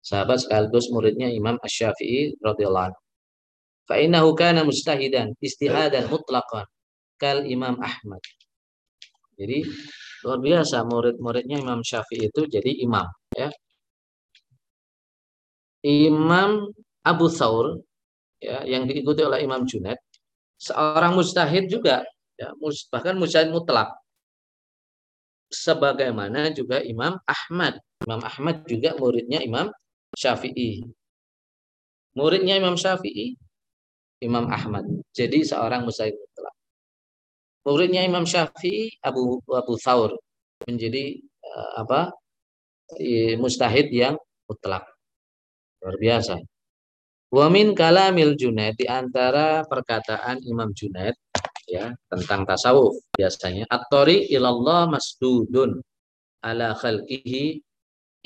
[SPEAKER 2] sahabat sekaligus muridnya Imam Syafi'i radhiyallahu anhu. Fa innahu kana mustahidan istihadan mutlaqan kal Imam Ahmad. Jadi Luar biasa murid-muridnya Imam Syafi'i itu jadi imam ya. Imam Abu Thawr ya yang diikuti oleh Imam Junaid seorang mustahid juga ya bahkan mustahid mutlak. Sebagaimana juga Imam Ahmad. Imam Ahmad juga muridnya Imam Syafi'i. Muridnya Imam Syafi'i Imam Ahmad. Jadi seorang mustahid mutlak. Muridnya Imam Syafi'i Abu Abu Thawr. Menjadi uh, apa mustahid yang mutlak. Luar biasa. Wa min kalamil Junaid di antara perkataan Imam Junaid ya tentang tasawuf biasanya at-tari ilallah masdudun ala khalqihi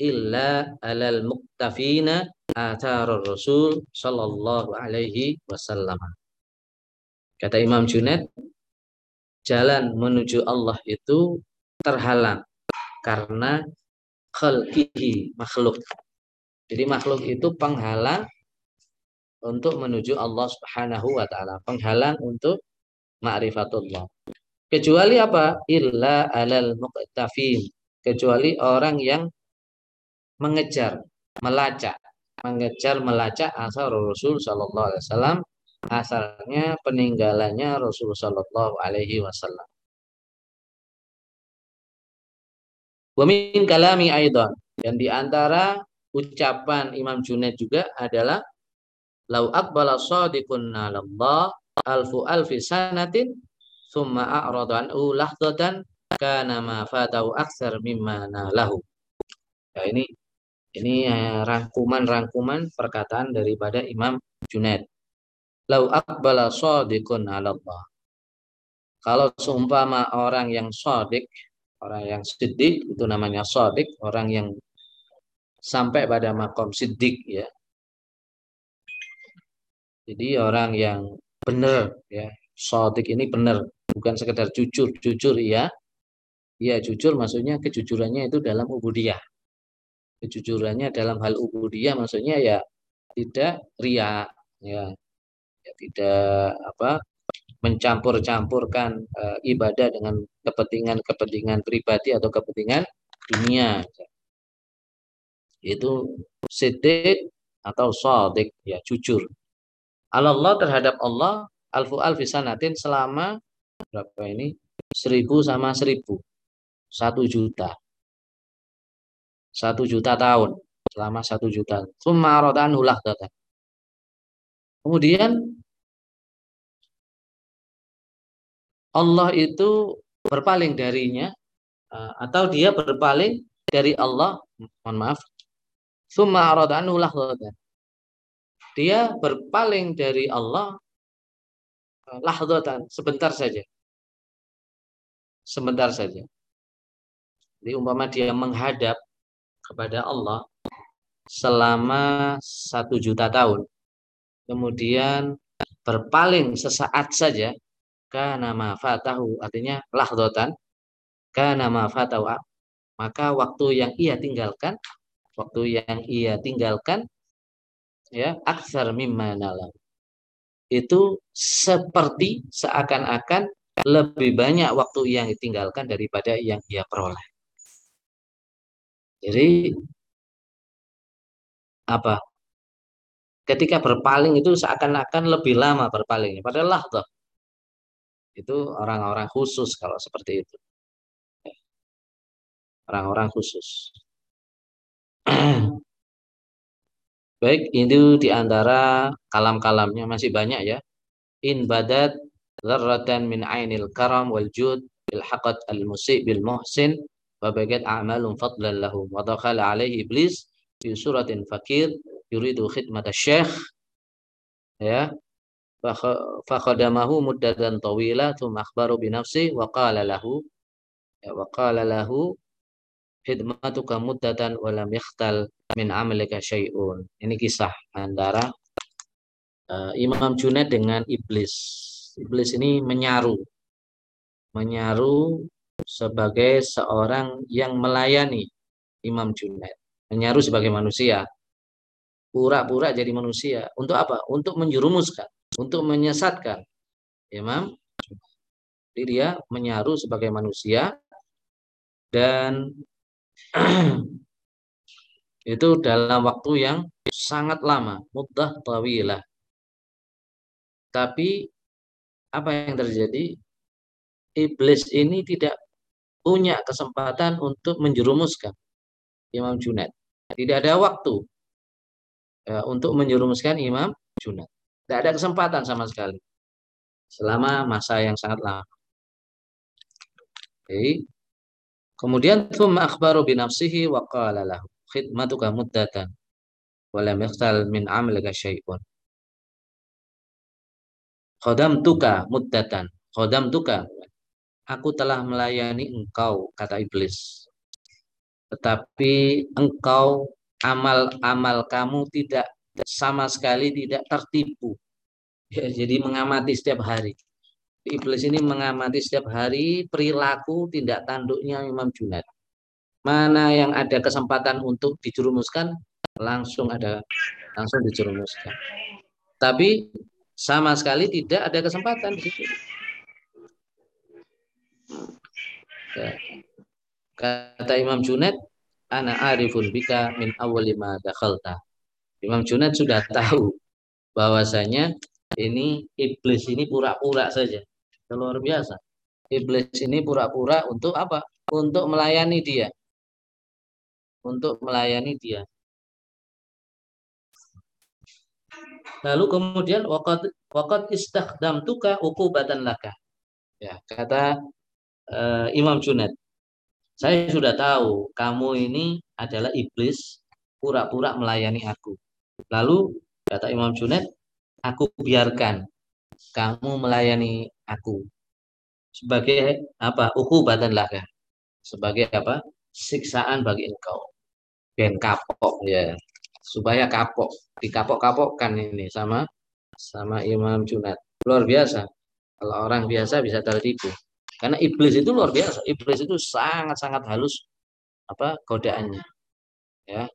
[SPEAKER 2] illa alal muktafina athar rasul sallallahu alaihi wasallam kata Imam Junaid jalan menuju Allah itu terhalang karena khalqihi makhluk. Jadi makhluk itu penghalang untuk menuju Allah Subhanahu wa taala, penghalang untuk ma'rifatullah. Kecuali apa? Illa alal muqtafin. Kecuali orang yang mengejar, melacak, mengejar melacak asal Rasul sallallahu alaihi wasallam asalnya peninggalannya Rasulullah Shallallahu Alaihi Wasallam. Wamin kalami aidan dan di antara ucapan Imam Junaid juga adalah lau akbala sadiqun nalallah alfu alfi sanatin summa a'rada anhu lahdatan kana ma fatau aksar mimma nalahu. Ya, ini ini eh, rangkuman-rangkuman perkataan daripada Imam Junaid lau akbala sadiqun ala Allah. Kalau seumpama orang yang sadik, orang yang sidik itu namanya sadik, orang yang sampai pada makom sidik ya. Jadi orang yang benar ya, sadik ini benar, bukan sekedar jujur, jujur ya. Ya jujur maksudnya kejujurannya itu dalam ubudiyah. Kejujurannya dalam hal ubudiyah maksudnya ya tidak ria ya, ya tidak apa mencampur-campurkan e, ibadah dengan kepentingan-kepentingan pribadi atau kepentingan dunia. Itu sidik atau sodik ya jujur. Allah terhadap Allah alfu alfisanatin selama berapa ini? Seribu sama seribu. Satu juta satu juta tahun selama satu juta summa hulah kemudian Allah itu berpaling darinya eh, atau dia berpaling dari Allah, mohon maaf. Summa aradanu Dia berpaling dari Allah eh, lahdatan, sebentar saja. Sebentar saja. Jadi umpama dia menghadap kepada Allah selama satu juta tahun. Kemudian berpaling sesaat saja kana ma fatahu artinya lahdatan kana ma fatahu maka waktu yang ia tinggalkan waktu yang ia tinggalkan ya aksar mimma itu seperti seakan-akan lebih banyak waktu yang ditinggalkan daripada yang ia peroleh. Jadi apa? Ketika berpaling itu seakan-akan lebih lama berpalingnya. Padahal toh itu orang-orang khusus kalau seperti itu. Orang-orang khusus. Baik, itu di antara kalam-kalamnya masih banyak ya. In badat zarratan min ainil karam wal jud al musib bil muhsin wa bagat a'malun fadlan lahum wa dakhala alaihi iblis fi suratin fakir yuridu khidmat syekh ya fakhadamahu muddatan tawila thumma akhbaru bi nafsi wa qala lahu ya wa qala lahu. Ini kisah antara uh, Imam Junaid dengan iblis. Iblis ini menyaru menyaru sebagai seorang yang melayani Imam Junaid. Menyaru sebagai manusia. Pura-pura jadi manusia. Untuk apa? Untuk menjerumuskan untuk menyesatkan Imam jadi dia menyaru sebagai manusia dan itu dalam waktu yang sangat lama, mudah tawilah. Tapi apa yang terjadi? Iblis ini tidak punya kesempatan untuk menjerumuskan Imam Junaid. Tidak ada waktu ya, untuk menjerumuskan Imam Junaid. Tidak ada kesempatan sama sekali. Selama masa yang sangat lama. Oke. Kemudian thumma akhbaru bi nafsihi wa qala lahu khidmatuka muddatan wa lam yakhtal min amalika syai'un. Khodamtuka muddatan. Khodamtuka. Aku telah melayani engkau, kata iblis. Tetapi engkau amal-amal kamu tidak sama sekali tidak tertipu. Ya, jadi mengamati setiap hari. Iblis ini mengamati setiap hari perilaku tindak tanduknya Imam Junaid. Mana yang ada kesempatan untuk dijerumuskan, langsung ada langsung dijerumuskan. Tapi sama sekali tidak ada kesempatan di situ. Ya. Kata Imam Junaid, ana arifun bika min awwali ma dakhalta. Imam Junaid sudah tahu bahwasanya ini iblis ini pura-pura saja. Luar biasa. Iblis ini pura-pura untuk apa? Untuk melayani dia. Untuk melayani dia. Lalu kemudian waqad waqad istakhdamtuka uqubatan laka. Ya, kata uh, Imam Junaid. Saya sudah tahu kamu ini adalah iblis pura-pura melayani aku. Lalu kata Imam Junaid, aku biarkan kamu melayani aku sebagai apa? Ukubatan laka. Sebagai apa? Siksaan bagi engkau. Ben kapok ya. Supaya kapok, dikapok-kapokkan ini sama sama Imam Junaid. Luar biasa. Kalau orang biasa bisa tertipu. Karena iblis itu luar biasa. Iblis itu sangat-sangat halus apa godaannya. Ya.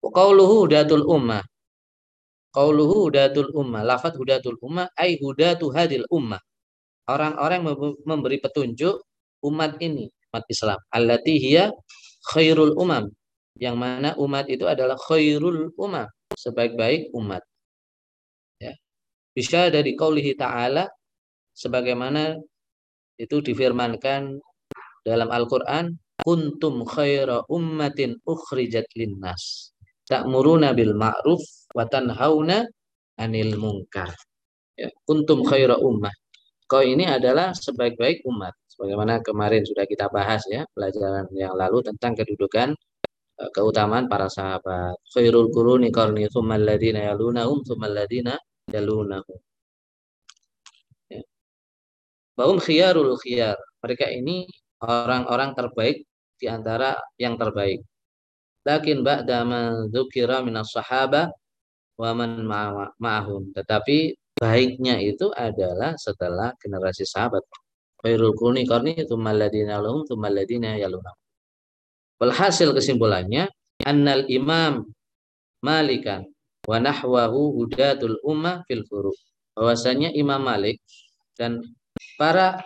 [SPEAKER 2] Qauluhu hudatul ummah. Qauluhu hudatul ummah. Lafat hudatul ummah ai hudatu hadil ummah. Orang-orang memberi petunjuk umat ini, umat Islam. Allati hiya khairul umam. Yang mana umat itu adalah khairul umam, sebaik-baik umat. Ya. Bisa dari qaulihi ta'ala sebagaimana itu difirmankan dalam Al-Qur'an kuntum khaira ummatin ukhrijat linnas. Ta'muruna bil ma'ruf wa tanhauna 'anil munkar. Ya kuntum khaira ummah. Kau ini adalah sebaik-baik umat. Sebagaimana kemarin sudah kita bahas ya pelajaran yang lalu tentang kedudukan eh, keutamaan para sahabat. Khairul quruni qarni tsummal ladina yalunahum tsummal ladina yalunahum Baum khiyarul khiyar. Mereka ini orang-orang terbaik di antara yang terbaik. Lakin ba'da man dzukira minas sahaba wa man ma'ahum. Tetapi baiknya itu adalah setelah generasi sahabat. Khairul qurni qarni tsumma alladziina lahum tsumma alladziina yalunhum. Walhasil kesimpulannya annal imam malikan wa nahwahu hudatul ummah fil furu. Bahwasanya Imam Malik dan para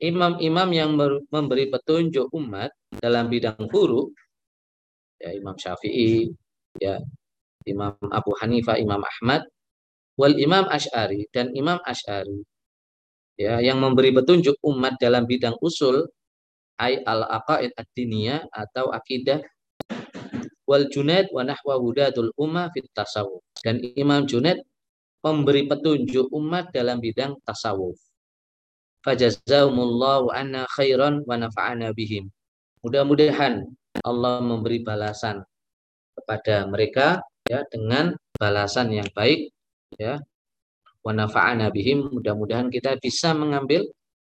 [SPEAKER 2] imam-imam yang memberi petunjuk umat dalam bidang guru ya Imam Syafi'i ya Imam Abu Hanifah Imam Ahmad wal Imam Ash'ari dan Imam Ash'ari ya yang memberi petunjuk umat dalam bidang usul ay al aqaid ad-diniyah atau akidah wal Junaid wa nahwa ummah fit tasawuf. Dan Imam Junaid memberi petunjuk umat dalam bidang tasawuf fajazahumullahu anna khairan wa nafa'ana bihim. Mudah-mudahan Allah memberi balasan kepada mereka ya dengan balasan yang baik ya. Wa nafa'ana bihim. Mudah-mudahan kita bisa mengambil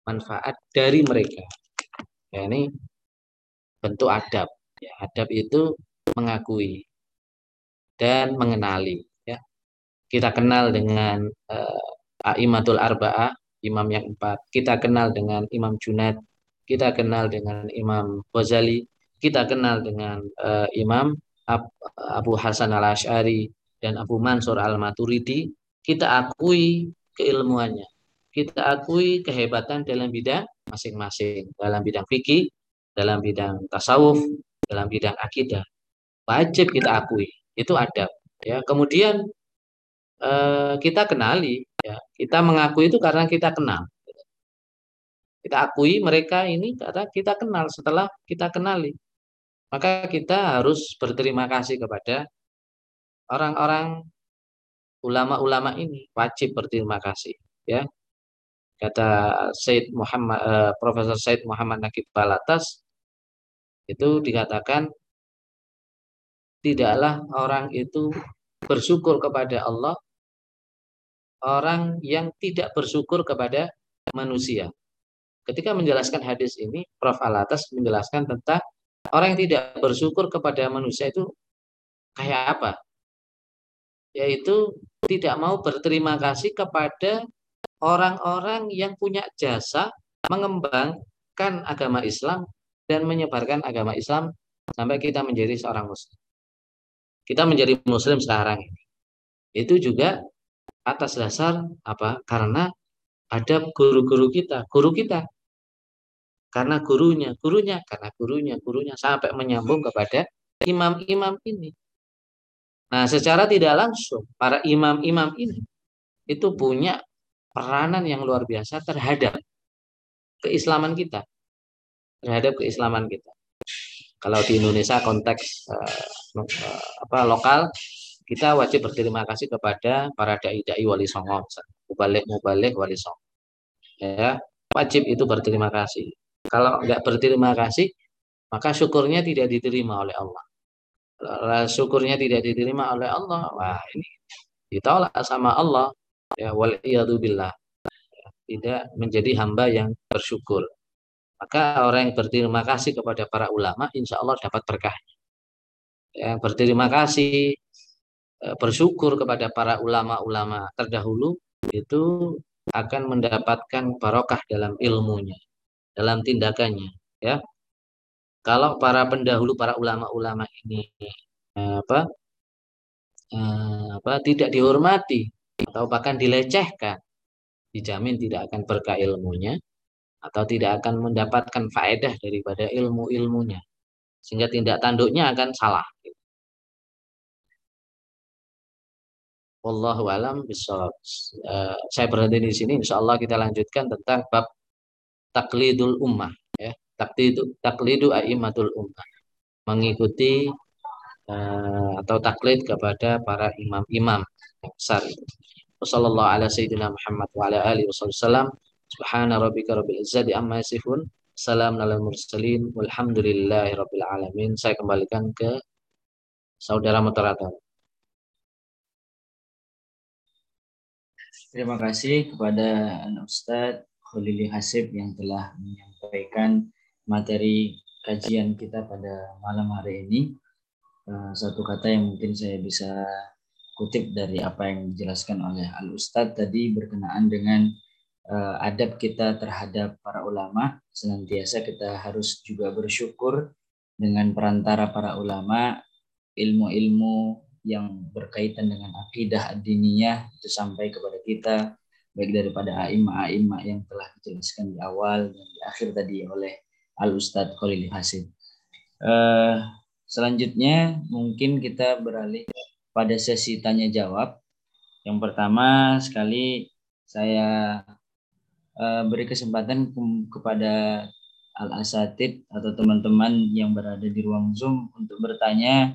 [SPEAKER 2] manfaat dari mereka. Ya, ini bentuk adab. Ya, adab itu mengakui dan mengenali ya. Kita kenal dengan uh, Aimatul Arba'ah imam yang empat. Kita kenal dengan Imam Junaid, kita kenal dengan Imam Ghazali, kita kenal dengan uh, Imam Ab Abu Hasan al Ashari dan Abu Mansur al Maturidi. Kita akui keilmuannya, kita akui kehebatan dalam bidang masing-masing, dalam bidang fikih, dalam bidang tasawuf, dalam bidang akidah. Wajib kita akui, itu adab. Ya, kemudian eh, kita kenali Ya, kita mengakui itu karena kita kenal. Kita akui mereka ini karena kita kenal setelah kita kenali. Maka kita harus berterima kasih kepada orang-orang ulama-ulama ini wajib berterima kasih ya kata Said Muhammad eh, Profesor Said Muhammad Nakib Balatas itu dikatakan tidaklah orang itu bersyukur kepada Allah orang yang tidak bersyukur kepada manusia. Ketika menjelaskan hadis ini, Prof. Alatas menjelaskan tentang orang yang tidak bersyukur kepada manusia itu kayak apa? Yaitu tidak mau berterima kasih kepada orang-orang yang punya jasa mengembangkan agama Islam dan menyebarkan agama Islam sampai kita menjadi seorang muslim. Kita menjadi muslim sekarang ini. Itu juga atas dasar apa? Karena ada guru-guru kita, guru kita. Karena gurunya, gurunya, karena gurunya, gurunya sampai menyambung kepada imam-imam ini. Nah, secara tidak langsung para imam-imam ini itu punya peranan yang luar biasa terhadap keislaman kita. Terhadap keislaman kita. Kalau di Indonesia konteks uh, apa lokal kita wajib berterima kasih kepada para dai-dai wali songo, mubalik mubalik wali songo. Ya, wajib itu berterima kasih. Kalau nggak berterima kasih, maka syukurnya tidak diterima oleh Allah. Syukurnya tidak diterima oleh Allah, wah ini ditolak sama Allah. Ya, wal tidak menjadi hamba yang bersyukur. Maka orang yang berterima kasih kepada para ulama, insya Allah dapat berkah. Yang berterima kasih bersyukur kepada para ulama-ulama terdahulu itu akan mendapatkan barokah dalam ilmunya, dalam tindakannya, ya. kalau para pendahulu para ulama-ulama ini eh, apa eh, apa tidak dihormati atau bahkan dilecehkan dijamin tidak akan berkah ilmunya atau tidak akan mendapatkan faedah daripada ilmu-ilmunya sehingga tindak tanduknya akan salah Wallahu alam bisawab. Uh, saya berhenti di sini. Insya Allah kita lanjutkan tentang bab taklidul ummah. Ya, taklidu taklidu aimatul ummah. Mengikuti uh, atau taklid kepada para imam-imam besar. Wassallallahu ala sayyidina Muhammad wa ala alihi wasallam. Subhana rabbika rabbil izzati amma yasifun. Salam ala mursalin. Walhamdulillahi rabbil alamin. Saya kembalikan ke saudara moderator.
[SPEAKER 1] Terima kasih kepada Ustadz Khalili Hasib yang telah menyampaikan materi kajian kita pada malam hari ini. Eh, satu kata yang mungkin saya bisa kutip dari apa yang dijelaskan oleh Al Ustadz tadi berkenaan dengan uh, adab kita terhadap para ulama. Senantiasa kita harus juga bersyukur dengan perantara para ulama ilmu-ilmu yang berkaitan dengan akidah diniyah itu sampai kepada kita baik daripada aima-aima yang telah dijelaskan di awal dan di akhir tadi oleh Al Ustadz Khalil Hasid. Uh, selanjutnya mungkin kita beralih pada sesi tanya jawab. Yang pertama sekali saya uh, beri kesempatan ke kepada Al Asatid atau teman-teman yang berada di ruang Zoom untuk bertanya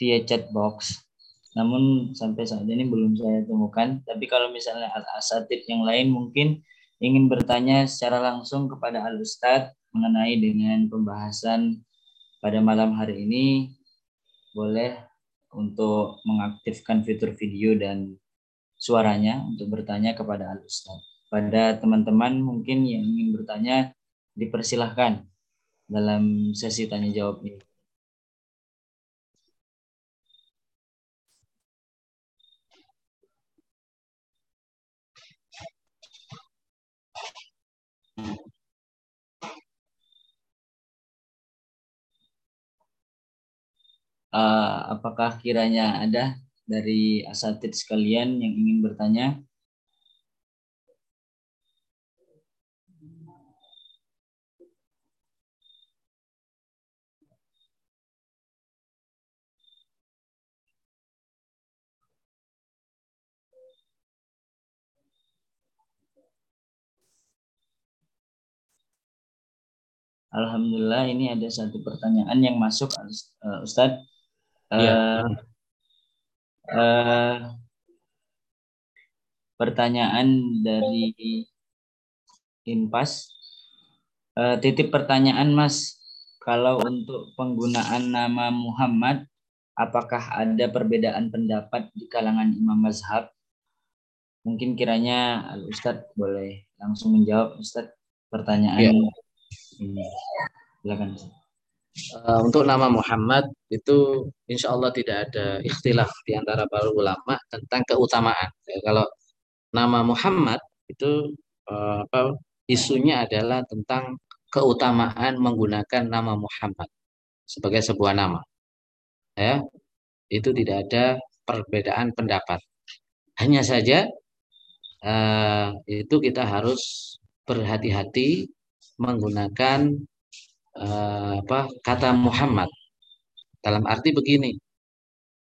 [SPEAKER 1] via chat box. Namun sampai saat ini belum saya temukan. Tapi kalau misalnya al-asatid yang lain mungkin ingin bertanya secara langsung kepada al-ustadz mengenai dengan pembahasan pada malam hari ini, boleh untuk mengaktifkan fitur video dan suaranya untuk bertanya kepada al-ustadz. Pada teman-teman mungkin yang ingin bertanya, dipersilahkan dalam sesi tanya jawab ini. Uh, apakah kiranya ada dari asatid sekalian yang ingin bertanya? Alhamdulillah ini ada satu pertanyaan yang masuk uh, Ustadz Uh, uh, pertanyaan dari Inpas. Uh, titip pertanyaan Mas, kalau untuk penggunaan nama Muhammad, apakah ada perbedaan pendapat di kalangan imam mazhab? Mungkin kiranya Al Ustadz boleh langsung menjawab Ustadz pertanyaan ya. ini. Silakan Ustadz.
[SPEAKER 2] Uh, untuk nama Muhammad itu insya Allah tidak ada ikhtilaf di antara para ulama tentang keutamaan. Ya, kalau nama Muhammad itu uh, apa, isunya adalah tentang keutamaan menggunakan nama Muhammad sebagai sebuah nama. Ya, itu tidak ada perbedaan pendapat. Hanya saja uh, itu kita harus berhati-hati menggunakan uh, apa kata Muhammad. Dalam arti begini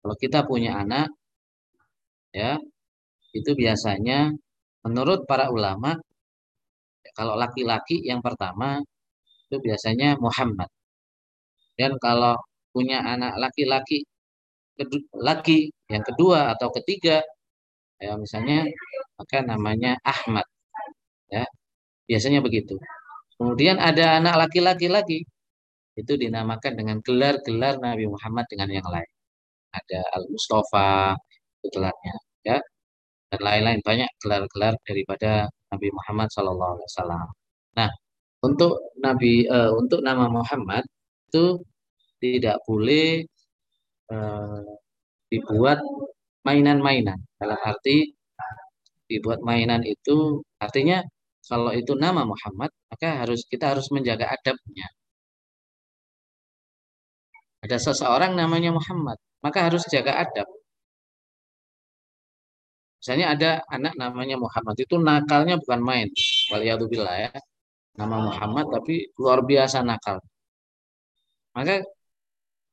[SPEAKER 2] kalau kita punya anak ya itu biasanya menurut para ulama kalau laki-laki yang pertama itu biasanya Muhammad. Dan kalau punya anak laki-laki laki yang kedua atau ketiga ya misalnya maka namanya Ahmad ya biasanya begitu Kemudian ada anak laki-laki lagi. Itu dinamakan dengan gelar-gelar Nabi Muhammad dengan yang lain. Ada Al-Mustafa, itu gelarnya. Ya. Dan lain-lain banyak gelar-gelar daripada Nabi Muhammad SAW. Nah, untuk Nabi uh, untuk nama Muhammad itu tidak boleh uh, dibuat mainan-mainan. Dalam arti dibuat mainan itu artinya kalau itu nama Muhammad, maka harus kita harus menjaga adabnya. ada seseorang namanya Muhammad, maka harus jaga adab. Misalnya ada anak namanya Muhammad itu nakalnya bukan main. Waliyadzubillah ya. Nama Muhammad tapi luar biasa nakal. Maka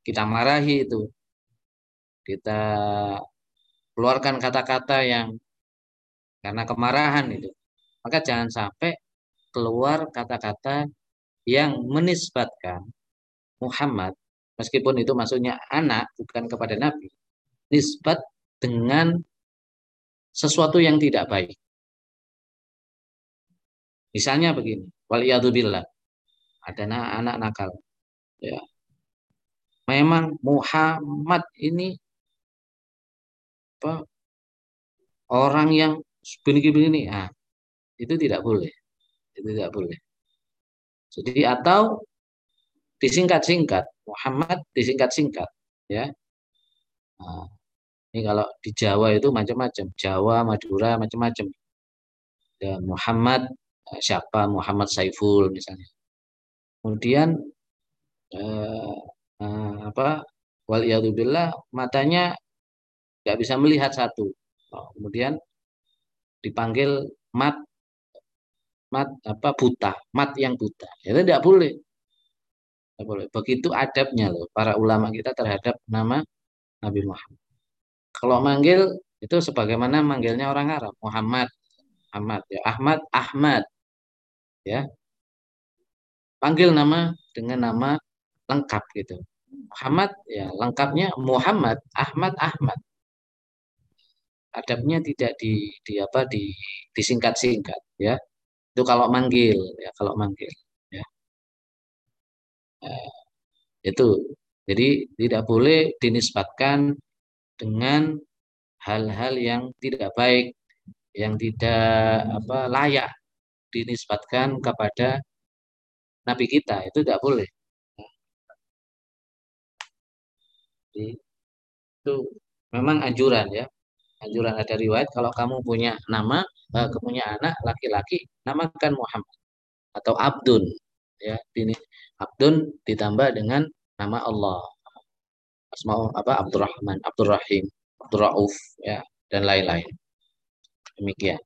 [SPEAKER 2] kita marahi itu. Kita keluarkan kata-kata yang karena kemarahan itu. Maka jangan sampai keluar kata-kata yang menisbatkan Muhammad meskipun itu maksudnya anak bukan kepada Nabi nisbat dengan sesuatu yang tidak baik. Misalnya begini, waliyadzubillah, ada anak nakal. Ya. Memang Muhammad ini apa, orang yang begini-begini, ah, itu tidak boleh. Itu tidak boleh. Jadi atau disingkat-singkat, Muhammad disingkat-singkat, ya. Nah, ini kalau di Jawa itu macam-macam. Jawa, Madura, macam-macam. Dan Muhammad, eh, siapa? Muhammad Saiful misalnya. Kemudian eh, eh, apa? Waliyadzubillah matanya nggak bisa melihat satu. Oh, kemudian dipanggil mat mat apa buta, mat yang buta. Itu tidak boleh. Tidak boleh. Begitu adabnya loh para ulama kita terhadap nama Nabi Muhammad. Kalau manggil itu sebagaimana manggilnya orang Arab, Muhammad, Ahmad, ya Ahmad, Ahmad, ya. Panggil nama dengan nama lengkap gitu. Muhammad ya lengkapnya Muhammad, Ahmad, Ahmad. Adabnya tidak di, di apa di disingkat-singkat ya. Itu kalau manggil ya, kalau manggil ya. Eh, itu. Jadi tidak boleh dinisbatkan dengan hal-hal yang tidak baik, yang tidak apa layak dinisbatkan kepada nabi kita. Itu tidak boleh. Itu memang anjuran ya. Anjuran ada riwayat kalau kamu punya nama, punya anak laki-laki, namakan Muhammad atau Abdun ya. Ini Abdun ditambah dengan nama Allah asmaul apa Abdurrahman, Abdurrahim, Abdurrauf ya dan lain-lain. Demikian.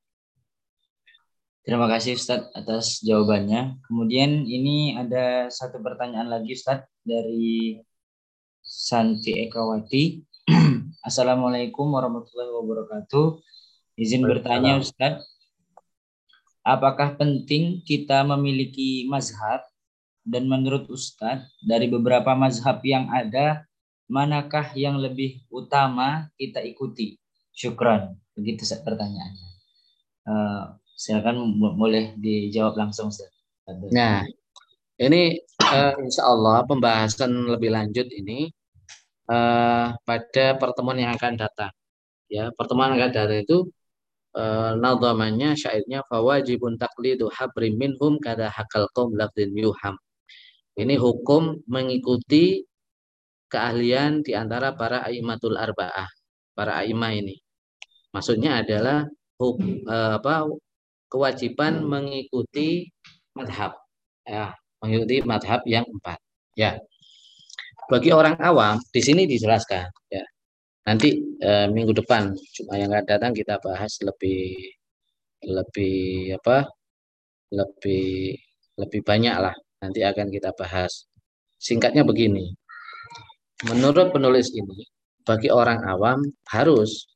[SPEAKER 1] Terima kasih Ustadz atas jawabannya. Kemudian ini ada satu pertanyaan lagi Ustadz dari Santi Ekawati. Assalamualaikum warahmatullahi wabarakatuh. Izin bertanya Ustadz, apakah penting kita memiliki mazhab dan menurut Ustadz dari beberapa mazhab yang ada manakah yang lebih utama kita ikuti? Syukran. Begitu pertanyaannya. Uh, silakan boleh dijawab langsung. Ustaz.
[SPEAKER 2] Nah, ini uh, insya Allah pembahasan lebih lanjut ini uh, pada pertemuan yang akan datang. Ya, pertemuan yang akan datang itu uh, nadhamannya syairnya fawajibun taqlidu habri minhum kada hakal qaum lafdin yuham. Ini hukum mengikuti keahlian di antara para aimatul arba'ah, para aimah ini. Maksudnya adalah hukum, eh, apa kewajiban mengikuti madhab, ya, mengikuti madhab yang empat. Ya, bagi orang awam di sini dijelaskan. Ya, nanti eh, minggu depan cuma yang akan datang kita bahas lebih lebih apa lebih lebih banyak lah nanti akan kita bahas singkatnya begini Menurut penulis ini, bagi orang awam harus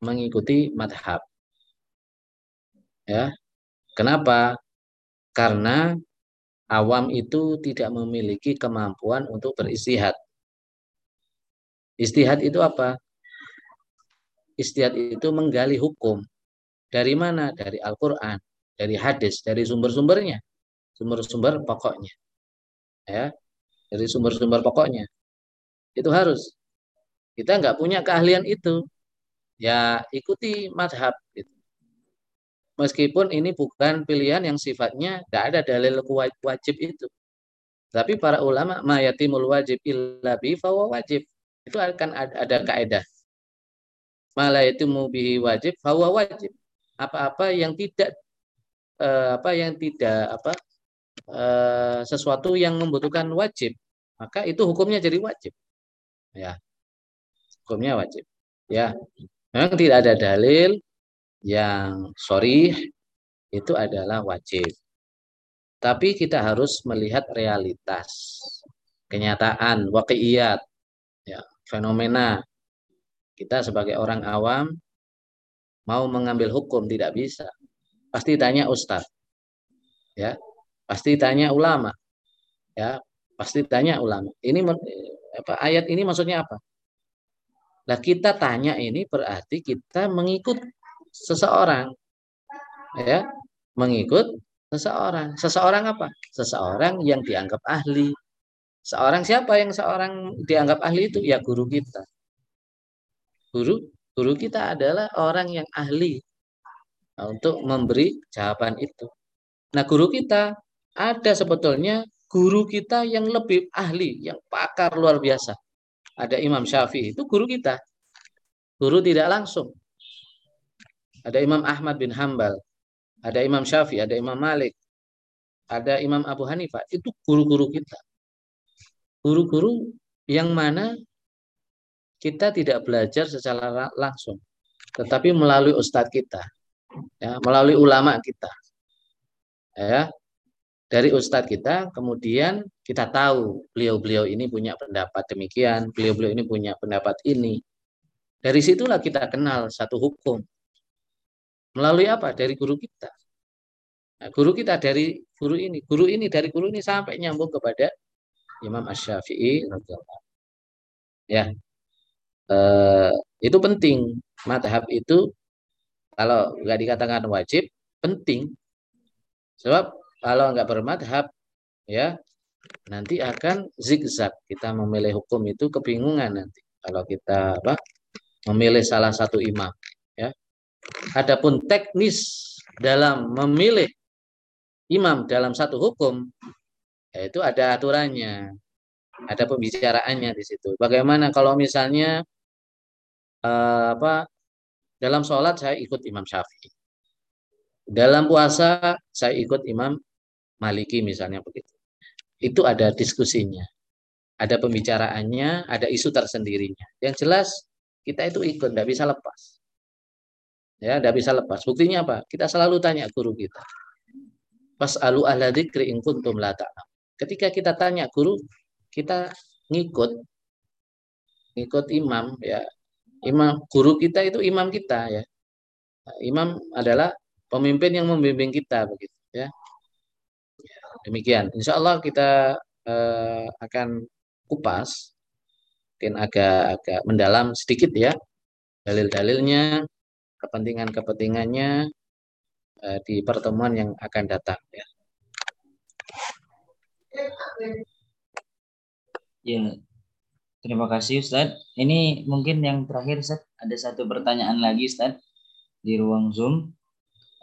[SPEAKER 2] mengikuti madhab. Ya, kenapa? Karena awam itu tidak memiliki kemampuan untuk beristihad. Istihad itu apa? Istihad itu menggali hukum. Dari mana? Dari Al-Quran, dari hadis, dari sumber-sumbernya. Sumber-sumber pokoknya. Ya, dari sumber-sumber pokoknya. Itu harus. Kita nggak punya keahlian itu. Ya ikuti madhab. Gitu. Meskipun ini bukan pilihan yang sifatnya tidak ada dalil wajib itu. Tapi para ulama mayatimul wajib illa bi wajib. Itu akan ada, ada. Malah itu mubihi wajib fawa wajib. Apa-apa yang tidak eh, apa yang tidak apa eh, sesuatu yang membutuhkan wajib, maka itu hukumnya jadi wajib. Ya. Hukumnya wajib. Ya. Memang tidak ada dalil yang sorry itu adalah wajib. Tapi kita harus melihat realitas, kenyataan, wakiat, ya, fenomena. Kita sebagai orang awam mau mengambil hukum tidak bisa. Pasti tanya ustaz. Ya. Pasti tanya ulama. Ya, pasti tanya ulama. Ini apa ayat ini maksudnya apa? Nah, kita tanya ini berarti kita mengikut seseorang. Ya, mengikut seseorang. Seseorang apa? Seseorang yang dianggap ahli. Seorang siapa yang seorang dianggap ahli itu? Ya guru kita. Guru guru kita adalah orang yang ahli untuk memberi jawaban itu. Nah, guru kita ada sebetulnya guru kita yang lebih ahli, yang pakar luar biasa. Ada Imam Syafi'i, itu guru kita. Guru tidak langsung. Ada Imam Ahmad bin Hambal, ada Imam Syafi'i, ada Imam Malik, ada Imam Abu Hanifah. Itu guru-guru kita. Guru-guru yang mana kita tidak belajar secara langsung, tetapi melalui ustadz kita, ya, melalui ulama kita. Ya, dari ustadz kita, kemudian kita tahu beliau-beliau ini punya pendapat demikian, beliau-beliau ini punya pendapat ini. Dari situlah kita kenal satu hukum. Melalui apa? Dari guru kita. Nah, guru kita dari guru ini, guru ini dari guru ini sampai nyambung kepada Imam Ash-Syafi'i Ya. Eh, itu penting. Madhab itu kalau nggak dikatakan wajib, penting. Sebab kalau nggak bermadhab, ya nanti akan zigzag. Kita memilih hukum itu kebingungan nanti. Kalau kita apa memilih salah satu imam, Adapun teknis dalam memilih imam dalam satu hukum, yaitu ada aturannya, ada pembicaraannya di situ. Bagaimana kalau misalnya eh, apa dalam sholat saya ikut Imam Syafi'i, dalam puasa saya ikut Imam Maliki misalnya begitu. Itu ada diskusinya, ada pembicaraannya, ada isu tersendirinya. Yang jelas kita itu ikut, tidak bisa lepas. Ya, tidak bisa lepas. Buktinya apa? Kita selalu tanya guru kita. Pas alu ahla dzikri in kuntum la Ketika kita tanya guru, kita ngikut ngikut imam ya. Imam guru kita itu imam kita ya. Imam adalah pemimpin yang membimbing kita begitu ya. Demikian. Insya Allah kita eh, akan kupas mungkin agak-agak mendalam sedikit ya dalil-dalilnya kepentingan-kepentingannya uh, di pertemuan yang akan datang ya.
[SPEAKER 1] Ya, terima kasih Ustaz. Ini mungkin yang terakhir Ustaz, ada satu pertanyaan lagi Ustaz di ruang Zoom.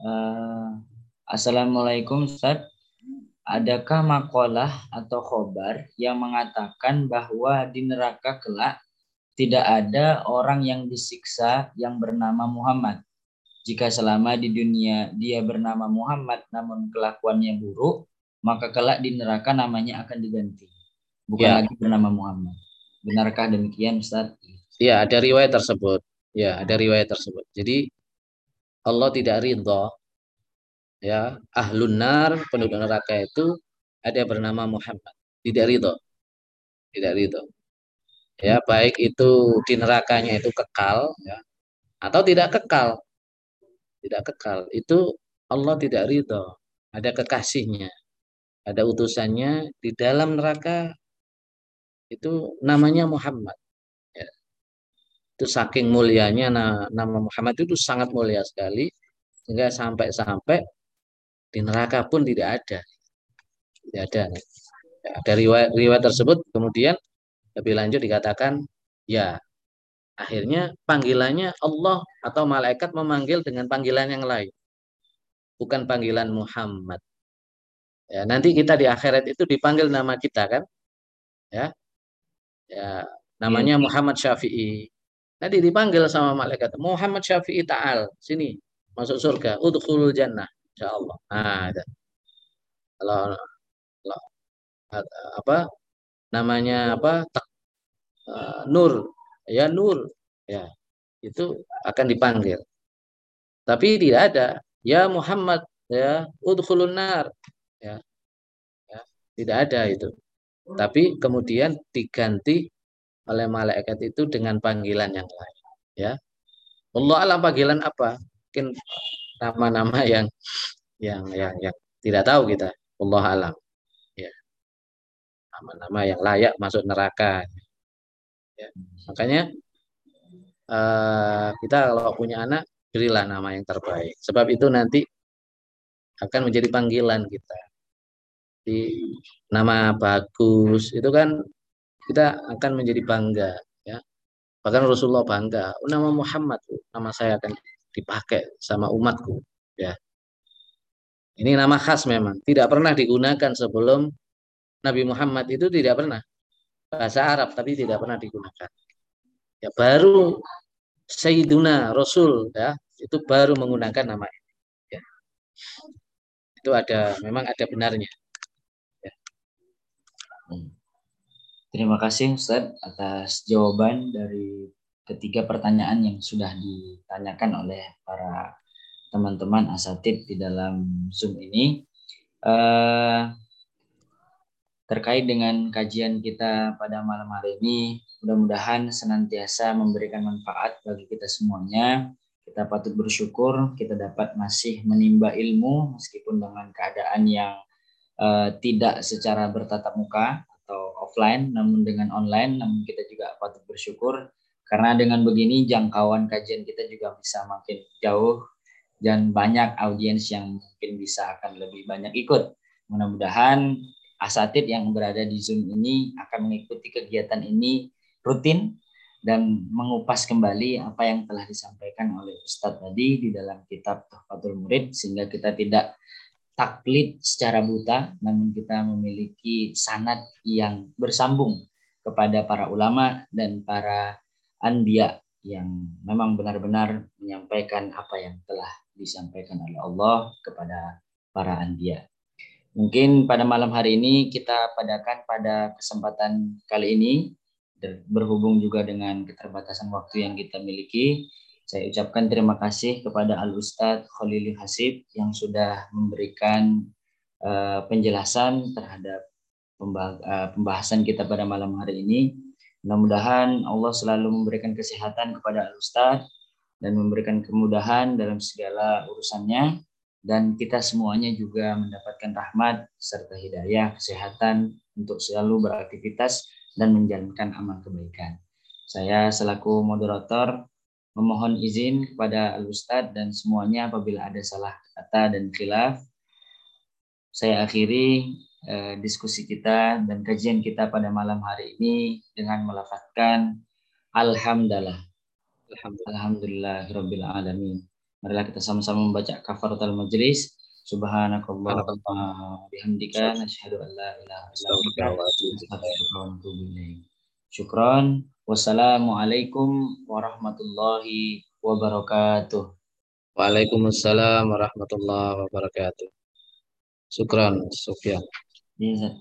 [SPEAKER 1] Uh, Assalamualaikum Ustaz. Adakah makalah atau khobar yang mengatakan bahwa di neraka kelak tidak ada orang yang disiksa yang bernama Muhammad. Jika selama di dunia dia bernama Muhammad namun kelakuannya buruk, maka kelak di neraka namanya akan diganti. Bukan ya. lagi bernama Muhammad. Benarkah demikian Ustaz?
[SPEAKER 2] Ya, ada riwayat tersebut. Ya, ada riwayat tersebut. Jadi Allah tidak ridho ya ahlun nar penduduk neraka itu ada bernama Muhammad. Tidak ridho. Tidak ridho ya baik itu di nerakanya itu kekal ya. Atau tidak kekal. Tidak kekal. Itu Allah tidak ridho. Ada kekasihnya. Ada utusannya di dalam neraka. Itu namanya Muhammad ya. itu saking mulianya nama Muhammad itu sangat mulia sekali. Sehingga sampai-sampai di neraka pun tidak ada. Tidak ada. Ya, dari riwayat, riwayat tersebut kemudian lebih lanjut dikatakan ya akhirnya panggilannya Allah atau malaikat memanggil dengan panggilan yang lain. Bukan panggilan Muhammad. Ya, nanti kita di akhirat itu dipanggil nama kita kan? Ya. Ya, namanya ya. Muhammad Syafi'i. Nanti dipanggil sama malaikat Muhammad Syafi'i ta'al, sini masuk surga, udkhulul jannah insyaallah. Nah, kalau, kalau apa namanya apa uh, Nur, ya Nur, ya itu akan dipanggil. Tapi tidak ada ya Muhammad, ya udkhulun nar, ya, ya tidak ada itu. Tapi kemudian diganti oleh malaikat itu dengan panggilan yang lain, ya. Allah alam panggilan apa? Mungkin nama-nama yang yang yang yang tidak tahu kita. Allah alam. Ya. Nama-nama yang layak masuk neraka. Ya. Makanya uh, kita kalau punya anak berilah nama yang terbaik. Sebab itu nanti akan menjadi panggilan kita. Di nama bagus itu kan kita akan menjadi bangga ya. Bahkan Rasulullah bangga, oh, nama Muhammad, nama saya akan dipakai sama umatku ya. Ini nama khas memang, tidak pernah digunakan sebelum Nabi Muhammad itu tidak pernah bahasa Arab tapi tidak pernah digunakan. Ya baru Sayyiduna Rasul ya itu baru menggunakan nama ini. Ya. Itu ada memang ada benarnya. Ya.
[SPEAKER 1] Hmm. Terima kasih Ustaz atas jawaban dari ketiga pertanyaan yang sudah ditanyakan oleh para teman-teman asatid di dalam Zoom ini. Uh, terkait dengan kajian kita pada malam hari ini. Mudah-mudahan senantiasa memberikan manfaat bagi kita semuanya. Kita patut bersyukur kita dapat masih menimba ilmu meskipun dengan keadaan yang uh, tidak secara bertatap muka atau offline, namun dengan online. Namun kita juga patut bersyukur karena dengan begini jangkauan kajian kita juga bisa makin jauh dan banyak audiens yang mungkin bisa akan lebih banyak ikut. Mudah-mudahan asatid yang berada di Zoom ini akan mengikuti kegiatan ini rutin dan mengupas kembali apa yang telah disampaikan oleh Ustadz tadi di dalam kitab Tuhfatul Murid sehingga kita tidak taklid secara buta namun kita memiliki sanat yang bersambung kepada para ulama dan para anbiya yang memang benar-benar menyampaikan apa yang telah disampaikan oleh Allah kepada para anbiya. Mungkin pada malam hari ini kita padakan pada kesempatan kali ini berhubung juga dengan keterbatasan waktu yang kita miliki. Saya ucapkan terima kasih kepada Al Ustadz Khalili Hasib yang sudah memberikan uh, penjelasan terhadap uh, pembahasan kita pada malam hari ini. Mudah-mudahan Allah selalu memberikan kesehatan kepada Al Ustadz dan memberikan kemudahan dalam segala urusannya dan kita semuanya juga mendapatkan rahmat serta hidayah kesehatan untuk selalu beraktivitas dan menjalankan amal kebaikan. Saya selaku moderator memohon izin kepada Al Ustadz dan semuanya apabila ada salah kata dan khilaf. Saya akhiri eh, diskusi kita dan kajian kita pada malam hari ini dengan melafatkan Alhamdulillah. Alhamdulillah. Alhamdulillah. Alamin. Marilah kita sama-sama membaca kafaratul majlis. Subhanakallah wa bihamdika nasyhadu an la ilaha illa anta Syukran. Wassalamualaikum warahmatullahi wabarakatuh.
[SPEAKER 2] Waalaikumsalam warahmatullahi wabarakatuh. Syukran, Sufyan.
[SPEAKER 1] Iya,